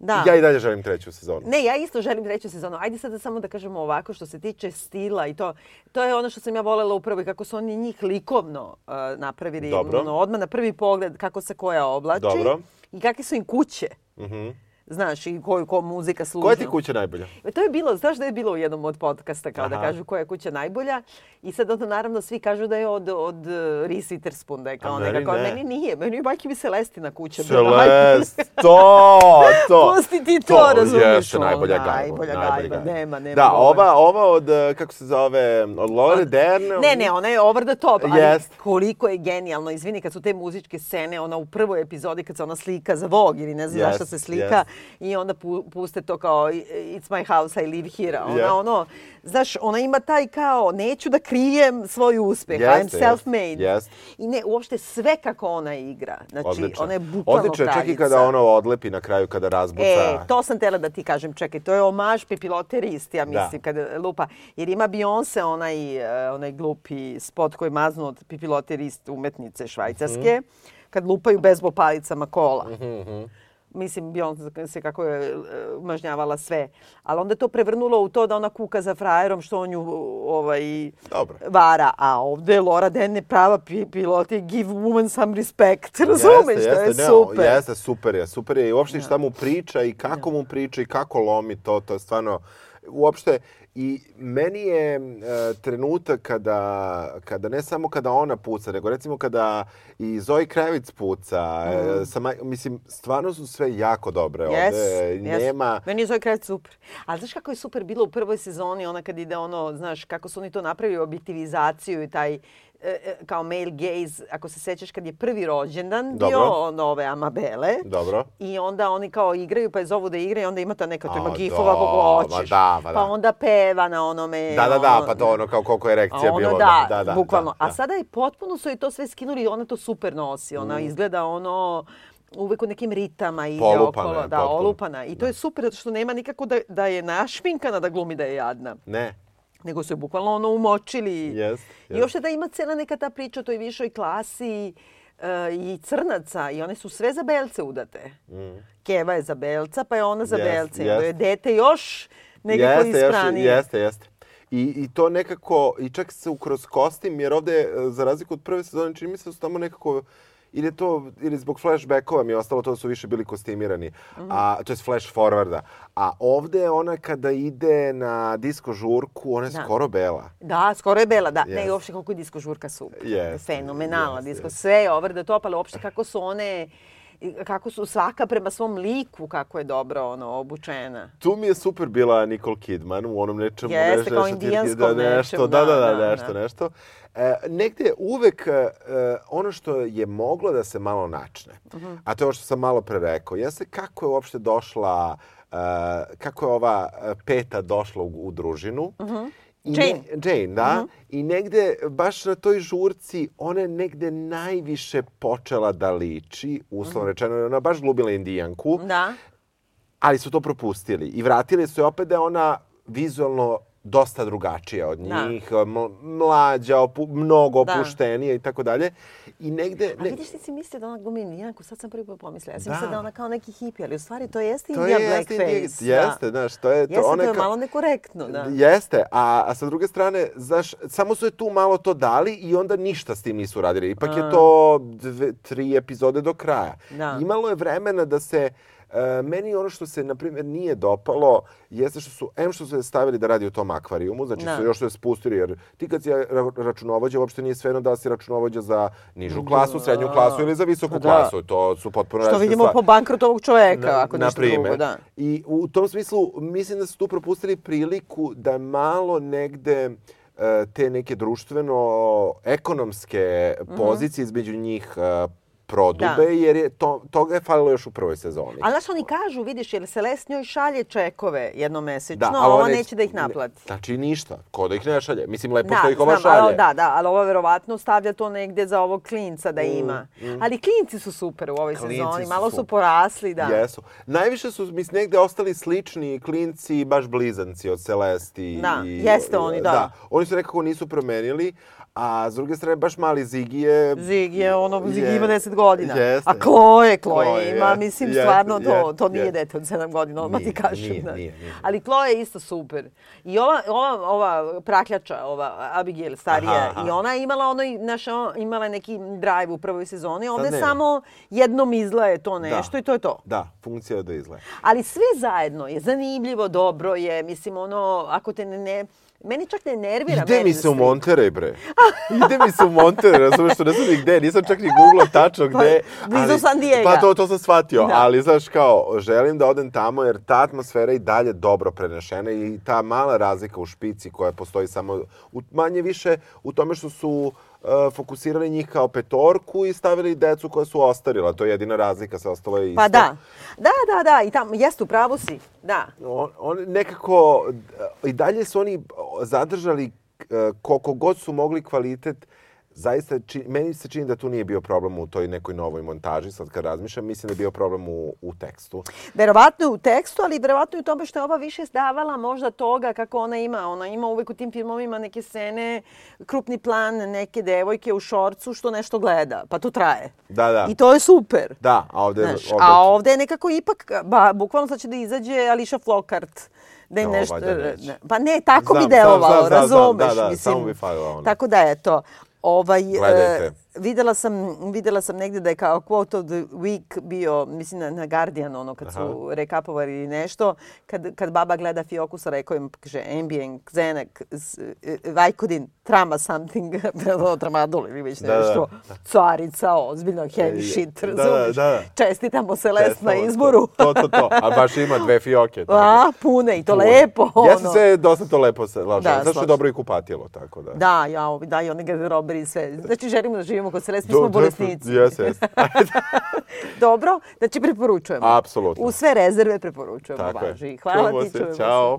Da. Ja i dalje želim treću sezonu. Ne, ja isto želim treću sezonu. Ajde sad da samo da kažemo ovako što se tiče stila i to. To je ono što sam ja volela upravo i kako su oni njih likovno uh, napravili. Dobro. Ono, odmah na prvi pogled kako se koja oblači. Dobro. I kakve su im kuće. Mhm. Mm Znaš, i koju ko muzika služi. Koja ti kuća najbolja? E, to je bilo, znaš da je bilo u jednom od podcasta kao Aha. da kažu koja je kuća najbolja. I sad onda naravno svi kažu da je od, od uh, Reese Witherspoon, da je kao neka. Kao, meni nije, meni je bajki mi Celestina kuća. Celest, to, to. Pusti ti to, to razumiješ. Jeste, najbolja gajba. Najbolja, najbolja gajba, nema, nema. Da, ova, ova od, uh, kako se zove, od Laura Dern. Ne, ne, ona je over the top, ali yes. koliko je genijalno. Izvini, kad su te muzičke scene, ona u prvoj epizodi kad se ona slika za Vogue ili ne znam yes, zašto se slika, yes i onda pu, puste to kao It's my house, I live here. Ona, yeah. ono, znaš, ona ima taj kao, neću da krijem svoj uspeh, yes, I'm self-made. Yes. I ne, uopšte sve kako ona igra. Znači, Odlično. ona je bukvalno Odlično, čak i kada ono odlepi na kraju, kada razbuca. E, to sam tela da ti kažem, čekaj, to je omaž pipiloterist, ja mislim, da. kada lupa. Jer ima Beyoncé onaj, eh, onaj glupi spot koji je maznu od pipiloterist umetnice švajcarske, mm -hmm. kad lupaju bezbol palicama kola. Mm -hmm. Mislim, Beyoncé se kako je uh, mažnjavala sve. Ali onda to prevrnulo u to da ona kuka za frajerom što on ju ovaj, Dobro. vara. A ovde je Laura Den je prava pilot i give woman some respect. Razumeš? Jeste, to je ne, super. Jeste, super je. Super je. I uopšte ja. šta mu priča i kako ja. mu priča i kako lomi to. To je stvarno... Uopšte, I meni je e, trenutak kada, kada ne samo kada ona puca, nego recimo kada i Zoe Kravic puca. Mm. E, sama, mislim, stvarno su sve jako dobre yes, ovde. Yes. Nema... Meni je Zoe Kravic super. Ali znaš kako je super bilo u prvoj sezoni, ona kad ide ono, znaš, kako su oni to napravili, objektivizaciju i taj kao male gaze, ako se sećaš kad je prvi rođendan Dobro. bio on ove Amabele. Dobro. I onda oni kao igraju pa je zovu da igra i onda ima ta neka, to ima gifova kako hoćeš. Da, ma da. Pa onda peva na onome. Da, da, da, pa to ono kao koliko je reakcija bilo. Da, da, da, bukvalno. Da, da. A sada je potpuno su i to sve skinuli i ona to super nosi. Ona mm. izgleda ono uvek u nekim ritama Polupana okolo. Da, potpuno. olupana. I to je super zato što nema nikako da, da je našminkana da glumi da je jadna. Ne nego su je bukvalno ono umočili. Yes, yes. I uopšte da ima cena neka ta priča o toj višoj klasi uh, i crnaca i one su sve za belce udate. Mm. Keva je za belca, pa je ona za yes, belce. Yes. je dete još nekako jeste, ispranije. Jeste, jeste. I, I to nekako, i čak se ukroz kostim, jer ovde, e, za razliku od prve sezone, čini mi se da su tamo nekako ili to ili zbog flashbackova mi je ostalo to su više bili kostimirani. Mm -hmm. A to je flash forwarda. A ovde ona kada ide na disko žurku, ona je da. skoro bela. Da, skoro je bela, da. Yes. Ne, uopšte kako je disko žurka super. Yes. Fenomenalna yes, disko. Yes. Sve je over the top, ali uopšte kako su one kako su svaka prema svom liku kako je dobro ono obučena. Tu mi je super bila Nicole Kidman u onom nečemu Jeste, kao indijanskom da, nešto, da, da, da, da, nešto, da. nešto. E, negde uvek e, ono što je moglo da se malo načne, uh -huh. a to je ovo što sam malo pre rekao, jeste kako je uopšte došla, e, kako je ova e, peta došla u, u družinu. Uh -huh. I Jane. Ne, Jane, da. Uh -huh. I negde, baš na toj žurci, ona je negde najviše počela da liči, uslovno -huh. rečeno, ona baš glubila indijanku. Da. Ali su to propustili. I vratili su je opet da je ona vizualno dosta drugačija od da. njih, da. mlađa, opu, mnogo da. opuštenija i tako dalje. I negde... A vidiš ti si mislio da ona glumi indijanku, sad sam prvi put pomislila. Ja sam da. mislila da ona kao neki hippie, ali u stvari to jeste to Indija je, blackface. Jeste, da. jeste, znaš, to je... To, jeste, to je malo nekorektno, da. Jeste, a, a sa druge strane, znaš, samo su je tu malo to dali i onda ništa s tim nisu radili. Ipak a. je to dve, tri epizode do kraja. Da. Imalo je vremena da se E, meni ono što se, na primjer, nije dopalo, jeste što su, em što su se stavili da radi u tom akvarijumu, znači da. su još se spustili, jer ti kad si računovođa, uopšte nije svejedno da si računovođa za nižu klasu, da. srednju klasu ili za visoku da. klasu. To su potpuno Što vidimo stva... po bankrotu ovog čoveka, na, ako ništa drugo. Da. I u tom smislu, mislim da su tu propustili priliku da malo negde e, te neke društveno-ekonomske -hmm. pozicije između njih e, prodube, da. jer je to, toga je falilo još u prvoj sezoni. Ali znaš, oni kažu, vidiš, jer Celeste njoj šalje čekove jednomesečno, da, a ova neće da ih naplati. Znači ništa, ko da ih ne šalje. Mislim, lepo da, što ih ova znam, šalje. Ali, da, da, ali ova verovatno stavlja to negdje za ovog klinca da mm, ima. Mm. Ali klinci su super u ovoj klinci sezoni, malo su, su porasli, da. Jesu. Najviše su, mislim, negde ostali slični klinci, baš blizanci od Celesti. Da, i, jeste oni, da. da. Oni se nekako nisu promenili, A s druge strane, baš mali Zigi je... Zigi je, ono, Zigi je, ima 10 godina. Jeste. A Kloje, Kloje ima, je, mislim, je, stvarno, to, to nije je. dete od 7 godina, odmah ti kažem. Nije, nije, nije. Ali Kloje je isto super. I ova, ova, ova prakljača, ova Abigail, starija, aha, aha. i ona je imala, ono, naš, imala neki drive u prvoj sezoni, ovdje samo jednom izlaje to nešto da. i to je to. Da, funkcija je da izlaje. Ali sve zajedno je zanimljivo, dobro je, mislim, ono, ako te ne, ne Meni čak ne nervira Ide mi se u Monterey, bre. Ide mi se u Monterey, razumeš što ne znam ni gde, nisam čak ni googlao tačno pa, gde. Blizu San Diego. Pa to, to sam shvatio, da. ali znaš kao, želim da odem tamo jer ta atmosfera i dalje dobro prenešena i ta mala razlika u špici koja postoji samo u, manje više u tome što su uh, fokusirali njih kao petorku i stavili decu koja su ostarila. To je jedina razlika, sve ostalo je pa isto. Pa da. Da, da, da. I tamo, jeste, u pravu si. Da. On, on nekako, i dalje su oni zadržali uh, koliko god su mogli kvalitet zaista, či, meni se čini da tu nije bio problem u toj nekoj novoj montaži, sad kad razmišljam, mislim da je bio problem u, u tekstu. Verovatno u tekstu, ali verovatno i u tome što je ova više zdavala možda toga kako ona ima. Ona ima uvek u tim filmovima neke scene, krupni plan neke devojke u šorcu što nešto gleda, pa to traje. Da, da. I to je super. Da, a ovde... Znaš, ovde... A ovde je nekako ipak, ba, bukvalno sad će da izađe Alicia Flockhart da no, nešto... Pa ne, tako znam, bi delovalo, razumeš, da, da, mislim. Samo bi falilo Tako da je to. Ovaj, Gledajte videla sam, videla sam negdje da je kao quote of the week bio, mislim na, na Guardian, ono kad Aha. su rekapovali nešto, kad, kad baba gleda Fiokusa, rekao im, kaže, ambient, Zenek, e, Vajkodin, trama something, tramadol ili već nešto, da, da. carica, ozbiljno, heavy e, shit, razumiješ? Da, da, da. Čestitamo Celest na izboru. To, to, to, a baš ima dve fioke. Tako. A, pune i to pune. lepo. Ono. Sam se dosta to lepo se lažem, da, zato što je dobro i kupatilo, tako da. Da, ja, da, i one garderobe i sve. Znači, želimo da živimo živimo kod mi smo bolesnici. Jes, jes. Dobro, znači preporučujemo. Apsolutno. U sve rezerve preporučujemo, Tako važi. Hvala ti, čujemo se. Čao.